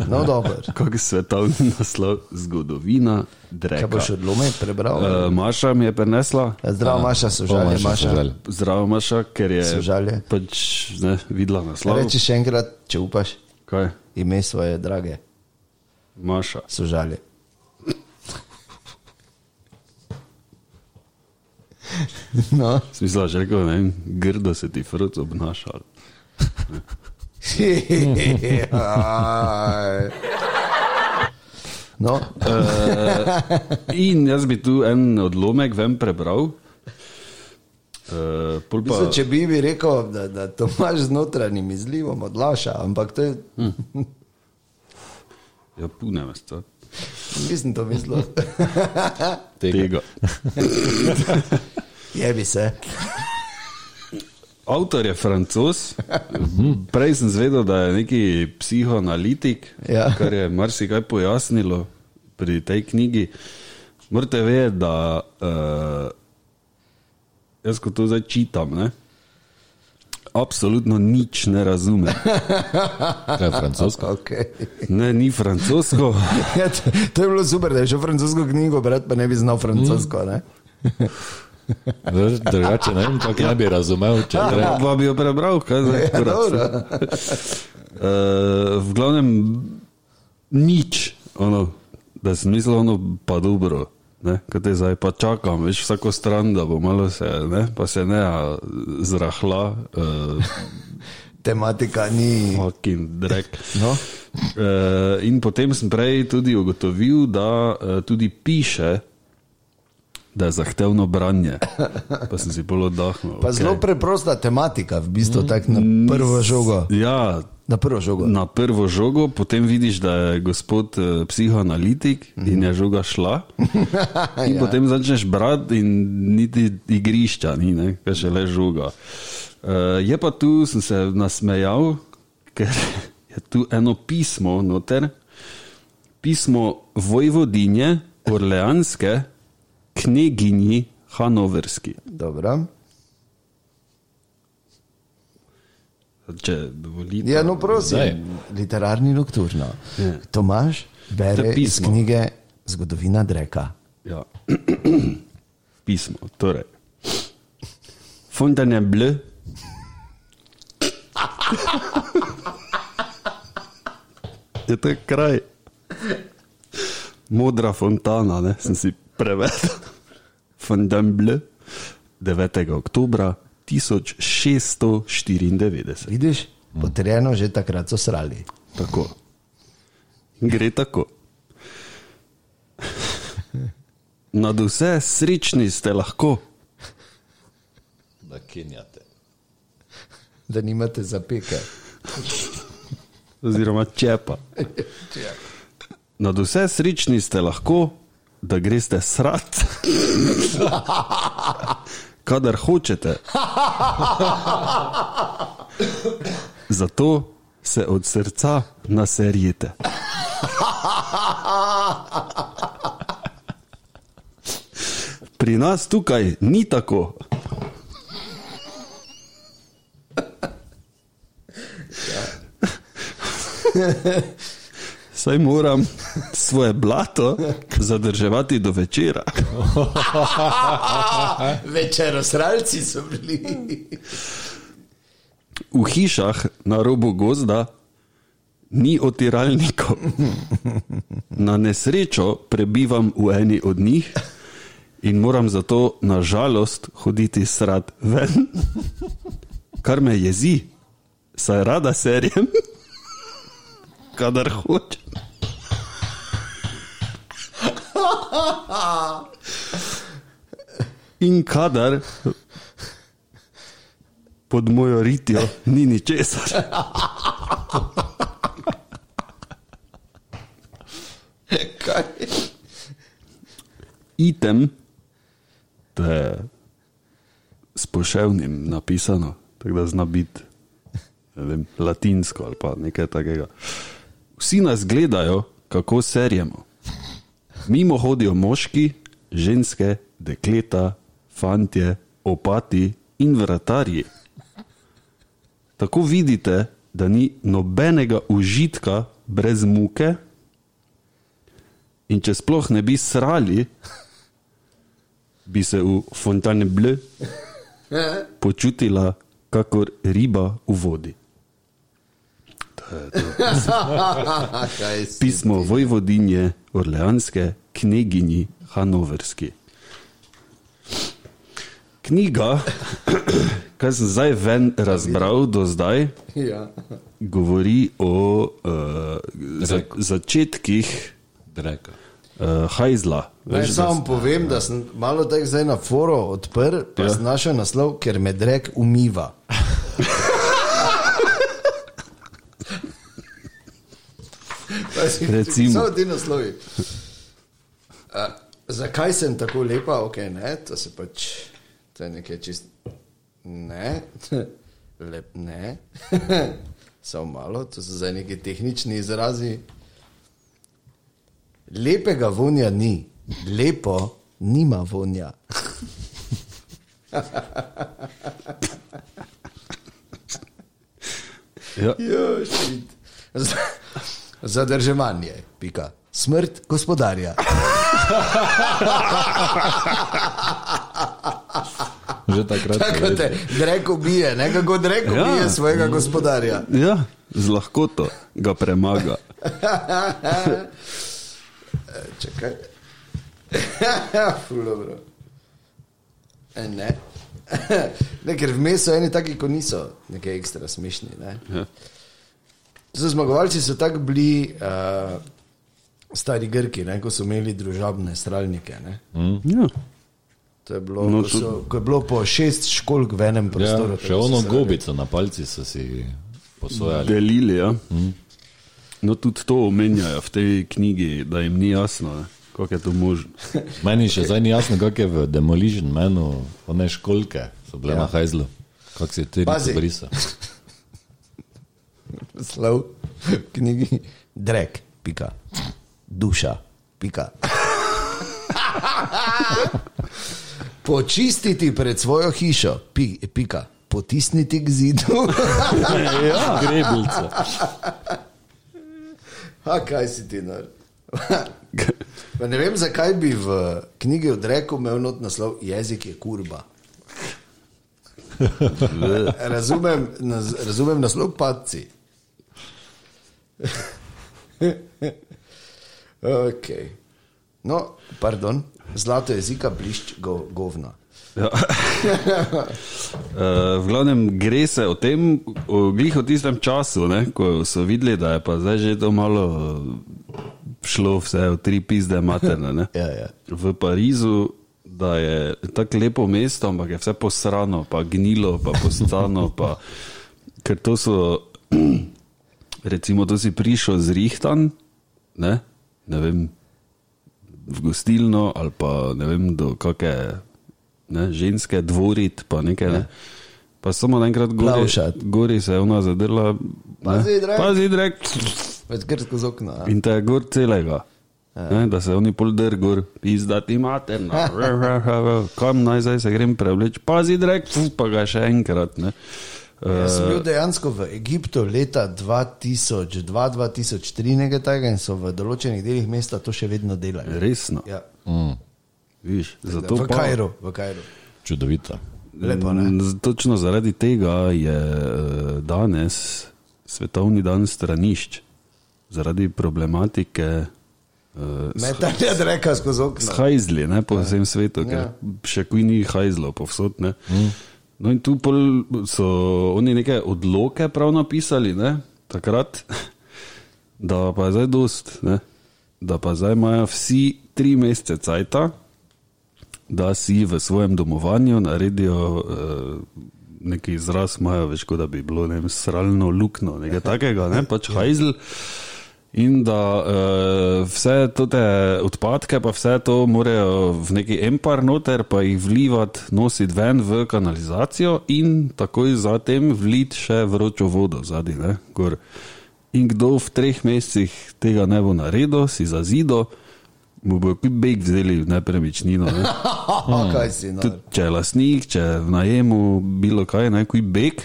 No, dobro. Kako svetovni naslov, zgodovina Dreka. Kaj boš odlomek prebral? Uh, Maša mi je prenesla, Zdravo, Maša, sožalje, Maša, Maša. sožalje. zdravo Maša, ker je Sožalje. pač ne, videla naslov. Reči še enkrat, če upaš, Kaj? ime svoje drage, Maša. sožalje. No. Smisla, že rekel, ne, grdo se ti fruc obnaša. No, In jaz bi tu en odlomek ven prebral. Uh, pol pa, Mislim, če bi mi rekel, da, da to imaš z notranjim izlivom odlaša, ampak to je, ja, pune me sta. nisem to mislil. Tega. Je bi se. Avtor je francos, prej sem zvedel, da je neki psihoanalitik, Ja. kar je marsikaj pojasnilo pri tej knjigi. Morate vedeti, da uh, jaz, ko to zdaj čitam, ne, absolutno nič ne razumem. Kaj je francosko? Okay. Ne, ni francosko. Ja, to, to je bilo super, da je šel francosko knjigo brati, pa ne bi znal francosko. Ne? Drugače ne vem, kako ne bi razumel, če. Ja, pa bi jo prebral, kaj zdaj. Ja. Uh, v glavnem, nič, ono, da sem mislil, ono, pa dobro. Ne, kaj te zdaj pa čakam, veš vsako stran, da bo malo se, ne, pa se ne zrahla, uh, Tematika ni. fucking drek. No? Uh, in potem sem prej tudi ugotovil, da uh, tudi piše, da je zahtevno branje. Pa sem si bolj oddahnil. Pa okej. zelo preprosta tematika, v bistvu tako na prvo žogo. Ja, Na prvo žogo. na prvo žogo, potem vidiš, da je gospod eh, psihoanalitik in je žoga šla. In ja. potem začneš brati, in niti igrišča ni, ne, kaj še le žoga. Uh, je pa tu, sem se nasmejal, ker je tu eno pismo noter, pismo Vojvodinje Orleanske, kneginji Hanoverski. Dobro. Če dovolite. Ja, no, prosim, Zdaj. literarni nokturno. Ja. Tomaš To bere iz knjige Zgodovina Dreka. Ja. Pismo, torej. Fontainebleau. Je to kraj. Modra fontana, ne? sem si prevedel. Fontainebleau, 9. oktober 1694. Vidiš, potrjeno že takrat so srali. Tako. Gre tako. Nad vse srečni ste lahko, Da kenjate. Da nimate zapeke. oziroma čepa. Nad vse srečni ste lahko, da greste srat, kadar hočete. Zato se od srca naserjete. Pri nas tukaj ni tako. Saj moram svoje blato zadrževati do večera. Večerosralci so bili. V hišah na robu gozda ni otiralnikov. Na nesrečo prebivam v eni od njih in moram zato na žalost hoditi srad ven, kar me jezi, saj rada serijem, kadar hočem. In kadar pod mojo ritjo ni ničesar. Kaj? Item, to je s poševnim napisano, tako da zna biti latinsko ali pa nekaj takega. Vsi nas gledajo, kako serjemo. Mimo hodijo moški, ženske, dekleta, fantje, opati in vratarji. Tako vidite, da ni nobenega užitka brez muke, in če sploh ne bi srali, bi se v Fontane Bleu počutila kakor riba v vodi. To je to. Kaj si? Pismo Vojvodinje Orleanske kneginji Hanoverski. Knjiga, kar sem zdaj ven razbral do zdaj, Ja. govori o uh, za, začetkih Dreka. uh, hajzla. Naj samo povem, da sem malo tako zdaj na foro odprl, pa ja. sem našel naslov, ker me drek umiva. Pa si- Recimo. Samo ti naslovi. A, zakaj sem tako lepa, ok, ne, to se pač, to je nekaj čist. Ne, Lep, ne, samo malo, to so zdaj neki tehnični izrazi. Lepega vonja ni, lepo nima vonja. ja, Jo, shit. Zadrževanje, pika. Smrt gospodarja. Že takrat. Tako te drek ubije, ne kako drek Ja. ubije svojega gospodarja. ja, z lahkoto ga premaga. Čakaj. Ful, dobro. E, ne. ne, ker vmes so eni taki, ko niso, nekaj ekstra smešni. Ne? Ja. So zmagovalci so tako bili uh, stari Grki, ne, ko so imeli družabne stralnike. Ne. Ja. To je bilo, No, ko, so, ko je bilo po šest školk v enem Ja, prostoru. še tako so ono se gobico na palci so si posojali. Delili, ja. No, tudi to omenjajo v tej knjigi, da jim ni jasno, ne, kako je to možno. Meni še zdaj ni jasno, kako je v Demolition menu, one školke so bile Ja. ja. na hajzlu. Kako si ti Pazi. to brisa? Slov v knjigi Drek, pika. Duša, pika. Počistiti pred svojo hišo, pi, pika. Potisniti k zidu. Ja, greblice. A kaj si ti nor? Pa ne vem, zakaj bi v knjigi od Reku imel not naslov Jezik je kurba. Razumem, naz, razumem naslov padci. Okay. No, pardon, zlato jezika blišč go, govna. Ja. Uh, v glavnem gre se o tem, o, glih o tistem času, ne, ko so videli, da je pa zdaj že to malo eh, šlo vse v tri pizde materne. Ne. Ja, ja. V Parizu, da je tako lepo mesto, ampak je vse posrano, pa gnilo, pa postano, pa, ker to so, recimo, to si prišel z Rihtan, ne, ne vem, v gostilno ali pa ne vem, do kakšne ne, ženske dvorit, pa nekaj. Ne. Pa samo naenkrat gori, gori se je ona zadrla. ne. Pazi, drek. Pazi, drek. Več kar skozi okno. a? In te je gor celega. Ne, da se oni pol drg gor, izdati materno. Kam naj zdaj se grem prevleč, pazi, drek, pa ga še enkrat. Ne. Jaz sem bil dejansko v Egiptu leta 2002-2003, nekaj takega, in so v določenih delih mesta to še vedno delali. Resno. Ja. Viš, zato V pa, Kajru, v Kajru. Čudovito. Lepo, ne? Mm, Točno zaradi tega je eh, danes svetovni dan stranišč, zaradi problematike uh, Metanje reka skozi okno. hajzli ne, po vsem svetu, ker Ja. še kuj ni hajzlo povsod. Ne. No in tu so oni neke odloke prav napisali, ne, takrat, da pa je zdaj dost, ne, da pa zdaj imajo vsi tri mesece cajta, da si v svojem domovanju naredijo uh, neki izraz, imajo več kot da bi bilo ne vem, sralno lukno, nekaj takega, ne, pač hajzl. In da uh, vse te odpadke, pa vse to morajo v neki empar noter, pa jih vlivati, nositi ven v kanalizacijo in takoj zatem vliti še vročo vodo zadaj. ne, gor. In kdo v treh mesecih tega ne bo naredil, si za zido, mu bo kot beg vzeli v nepremičnino. Ne. No? Tudi, če je lasnik, če je v najemu bilo kaj, neki beg.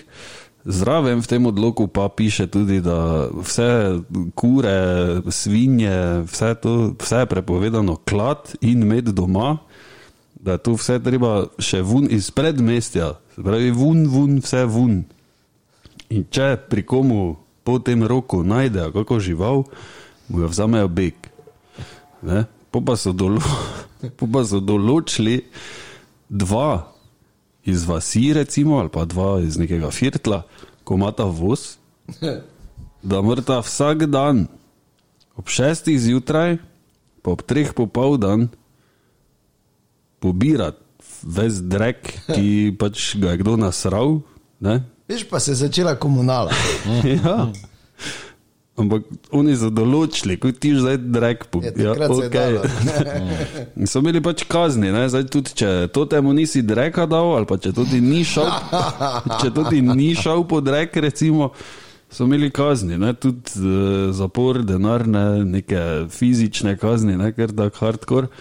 Zraven v tem odloku pa piše tudi, da vse kure, svinje, vse, to, vse je prepovedano klad in med doma, da je to vse treba še ven iz predmestja, se pravi ven, ven, vse ven. In če pri komu po tem roku najdejo kako žival, mu jo vzamejo beg. Ne? Po pa so, dolo, po pa so določili dva iz vasi, recimo, ali pa dva iz nekega firtla, ko imata voz, da morata vsak dan ob šestih zjutraj, pa ob treh popoldan, pobirati ves drek, ki pač ga je kdo nasral. Ne? Veš pa se je začela komunala. ja. Ampak oni so določili, kot ti zdaj drek Ja, okej. dalo. In so imeli pač kazni, ne? zdaj tudi če to temu nisi dreka dal, ali pa če to ti ni šel, če to ti ni šel pod rek, recimo, so imeli kazni, ne? tudi uh, zapor, denarne, neke fizične kazni, ne? ker tako hardcore.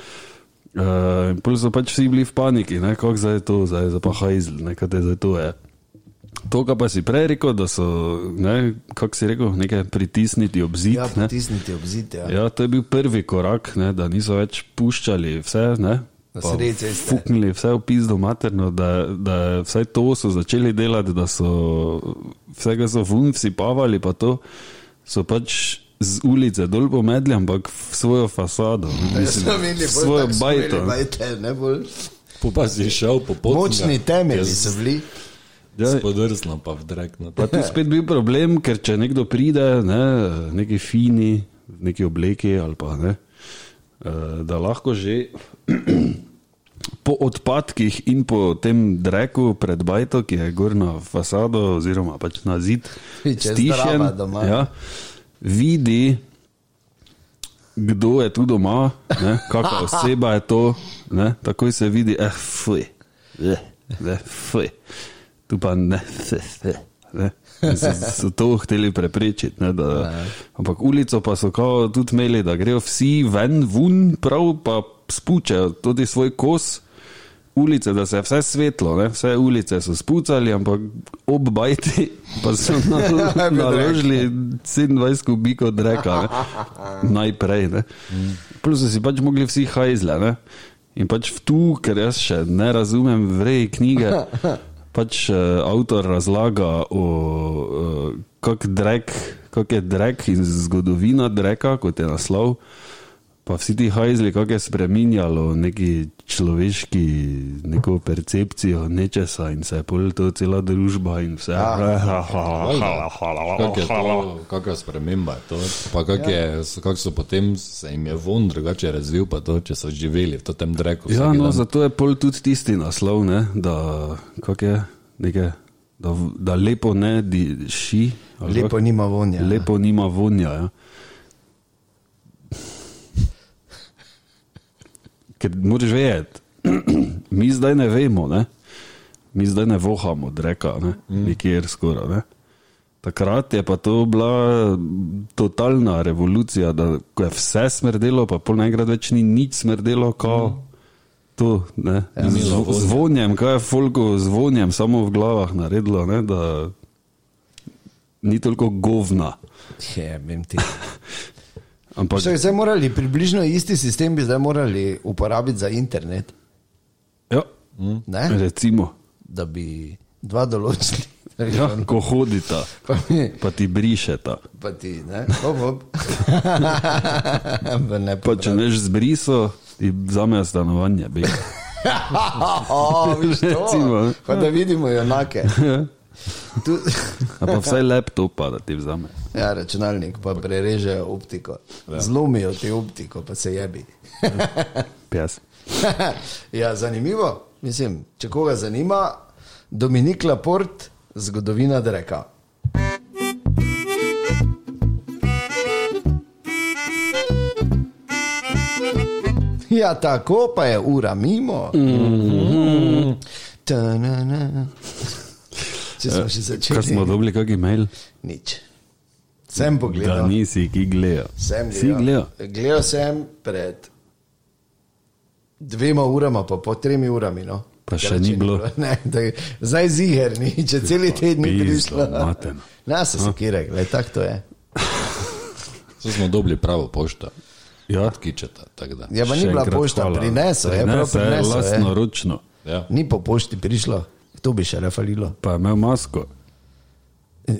Uh, in pol so pač vsi bili v paniki, kako zdaj je to, zdaj je pa hajzl, nekaj zdaj to je. To, kar pa si prej rekel, da so, ne, kako si rekel, nekaj pritisniti ob zid. Ja, ne? potisniti ob zid. Ja. Ja, to je bil prvi korak, ne, da niso več puščali vse, ne. Fuknili vse v pizdo materno, da, da vsaj to so začeli delati, da so vsega so vun vsipavali, pa to so pač z ulice dol pomedli, ampak v svojo fasado, Ja, mislim, so imeli v svojo bajto. bajte, ne bolj. Po pa si šel po poti. Močni temelji so bili. Ja, Spodrsno pa v drek. No. Pa tu spet bil problem, ker če nekdo pride, ne, neki fini, v neki obleki ali pa ne, eh, da lahko že po odpadkih in po tem dreku pred bajto, ki je gor na fasado oziroma pač na zid, stišen, ja, vidi, kdo je tu doma, ne, kakšna oseba je to, ne, takoj se vidi, eh, fuj, eh, fuj, tu pa ne, se, se, ne. So, so to hteli preprečiti. Ne, da, ampak ulico pa so kao tudi imeli, da grejo vsi ven, vun, prav pa spučajo tudi svoj kos ulice, da se je vse svetlo, ne, vse ulice so spucali, ampak ob bajti pa so na- naložili 27 kubikov dreka, ne, najprej. Ne. Plus so si pač mogli vsi hajzle. Ne. In pač tu, ker jaz še ne razumem vrej knjige, pač uh, avtor razlaga o uh, kak drek, kak je drek in zgodovina dreka, kot je naslov. Pa vsi ti hajzli, kako je spremenjalo neki človeški neko percepcijo nečesa in se je pol to cela družba in vse. Kak je to, kakšna sprememba je to? Pa kak, je, kak so potem se jim je von drugače razvil, pa to, če so živeli v tem dreku. Ja, no, dan. zato je pol tudi tisti naslov, ne, da, kak je, neke, da, da lepo ne diši. Lepo kak? nima vonja. Lepo nima vonja. Ja. Ker moraš vedeti, mi zdaj ne vemo, ne? mi zdaj ne vohamo, reka, ne? nikjer skoraj. Ne? Takrat je pa to bila totalna revolucija, da je vse smrdelo, pa pol naenkrat več ni nič smrdelo, kot to. Ne? Z, z vonjem, kaj je folko z vonjem samo v glavah naredilo, ne? da ni toliko govna. Je, vem ti. Ampak Še zdaj morali, približno isti sistem bi zdaj morali uporabiti za internet, ja, ne? recimo, da bi dva določili. ja, ko hodita, Pa, mi, pa ti brišeta. pa ti, ne, hop, hop. Ne, Pa če neš zbriso, ti vzamejo stanovanje. oh, to? Recimo. Pa da vidimo junake. Tu, A pa vsaj laptopa, da ti vzame. Ja, računalnik pa prerežejo optiko. Zlomijo ti optiko, pa se jebi. Pes. ja, zanimivo. Mislim, če koga zanima, Dominik Laport, zgodovina Dreka. Ja, tako pa je ura mimo. Mm-hmm. Če smo še začeli, Kaj smo dobili, kak e-mail? nič. Sem Da pogledal. nisi, ki gledajo. Sem Si gledal? Gledal sem pred dvema urama, pa po tremi urami. No. Pa še Ker ni bilo. Ne, da, zdaj ziger ni, če cel teden ni prišlo. mater. Ne, se sekiraj, gledaj, tako to je. So smo dobili pravo pošto. Ja. Kičeta, da. Ja, pa ni bila pošta, prinesel je, prav Prinesel je prinesel je. lastno ročno. Ja. Ni po pošti prišlo, to bi še refalilo. Pa je imel masko.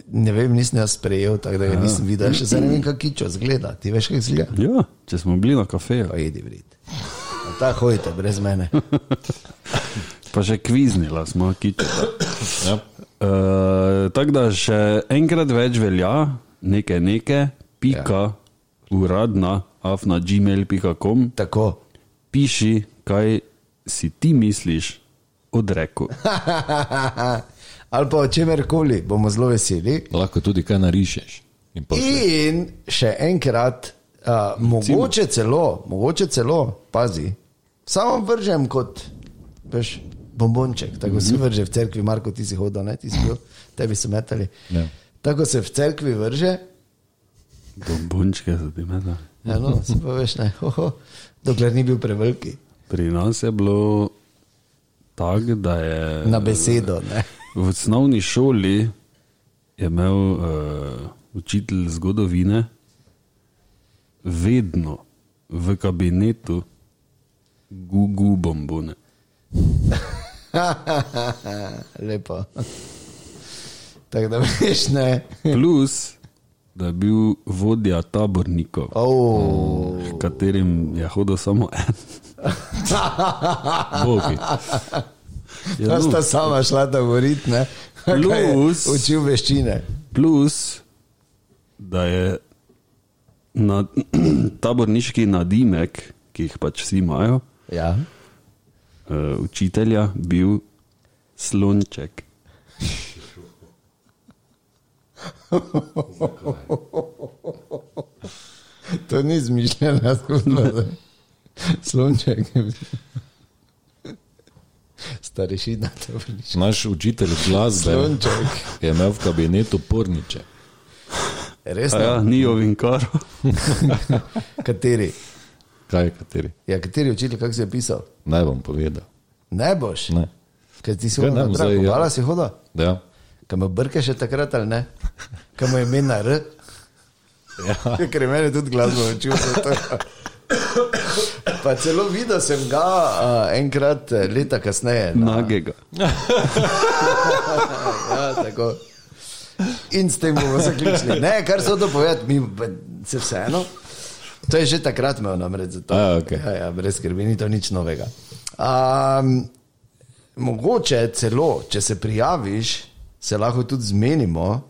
Ne vem, nisem jaz sprejel, tako da ga nisem videl. Še zdaj ne vem, kako kičo zgleda. Ti veš, kako zgleda? Ja, če smo bili na kafeju. Pa idi vrit. Tako hojte, brez mene. Pa še kviznila smo, kičeta. Ja. Uh, tako da še enkrat več velja, nekaj nekaj, pika, ja. uradna, afna gmail.com, Tako. piši, kaj si ti misliš odreku. Ali pa o čemerkoli, bomo zelo veseli. Lahko tudi kaj narišeš. In. In še enkrat, uh, mogoče celo, mogoče celo, pazi, samo vržem kot veš, bombonček, tako si vrže v cerkvi, Marko, ti si hodil, ne, ti si bil, tebi so metali. Ja. Tako se v cerkvi vrže, Bombončke za ti meda. ja, no, si pa veš, ne, ho, ho, dokler ni bil preveliki. Pri nas je bilo tako, da je Na besedo, ne. V osnovni šoli je imel uh, učitelj zgodovine vedno v kabinetu gugu bombone. Lepo. Tako da veš, ne. Plus, da je bil vodja tabornikov, Oh. katerim je hodil samo en. Bogi. Ja, Ja, no, sta sama šla da govoriti, ne. Je Plus- Učil veščine. Plus, da je na, taborniški nadimek, ki jih pač vsi imajo, Ja. uh, učitelja bil slonček. To ni izmišljena zgodba. Slonček. Starešina, to veliš. Naš učitelj glasbe Slonček. je imel v kabinetu porniče. Res A ne? ja, ni ovinkar. Kateri? Kaj, kateri? Ja, kateri učitelj, kako si je pisal? Naj bom povedal. Ne boš. Ne. Kaj ti si Kaj hodil na drago? ja. Hvala si hodil? Ja. Kam me brke še takrat ali ne? Kam mu je ime na R? Ja. Ker je meni tudi glasbo učil. Pa celo videl sem ga uh, enkrat eh, leta kasneje. Na, Nagega. ja, tako. In s tem bomo zaključili. Ne, kar so to povedati, mi se vseeno. To je že takrat imel namreč za to. A, okej. ja, ja, brez skrbi, ni to nič novega. Um, mogoče celo, če se prijaviš, se lahko tudi zmenimo,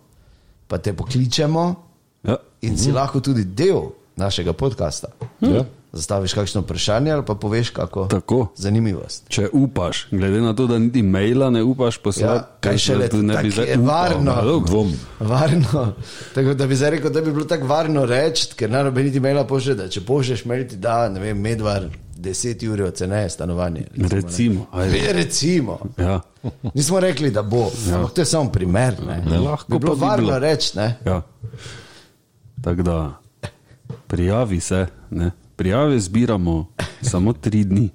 pa te pokličemo Ja. in si lahko tudi del našega podcasta. Ja. Zastaviš kakšno vprašanje ali pa poveš kako Tako. zanimivost. Če upaš, glede na to, da niti maila ne upaš poslati, Ja, kaj šele tu ne bi zdaj je upal, varno. dobro. Dvomim. Varno. Tako da bi zdaj rekel, da bi bilo tako varno reči, ker ne rabi niti maila pošljeti, da če pošlješ mail, ti da, ne vem, medvar 10 ur ceneje stanovanje. Recimo, ajde. Ve, recimo. Ja. Nismo rekli, da bo, ja. ampak to je samo primer. Ne? Ne, lahko bi bilo pa bi varno bilo. reči, ne? Ja. Tako da prijavi se, ne. Prijave zbiramo Samo tri dni.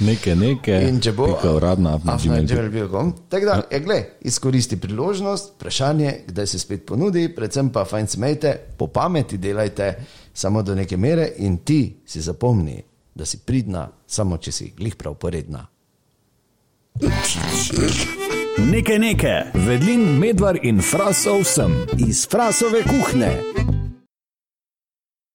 Nekaj, nekaj. In če bo, pika uradna, na Gmailu. gmail.com. Tako da, ja, gled, izkoristi priložnost, vprašanje, kdaj se spet ponudi, predvsem pa fajn smejte, po pameti delajte samo do neke mere in ti si zapomni, da si pridna, samo če si glih prav poredna. Nekaj, nekaj. Vedlin, medvar in frasov sem. Iz frasove kuhne.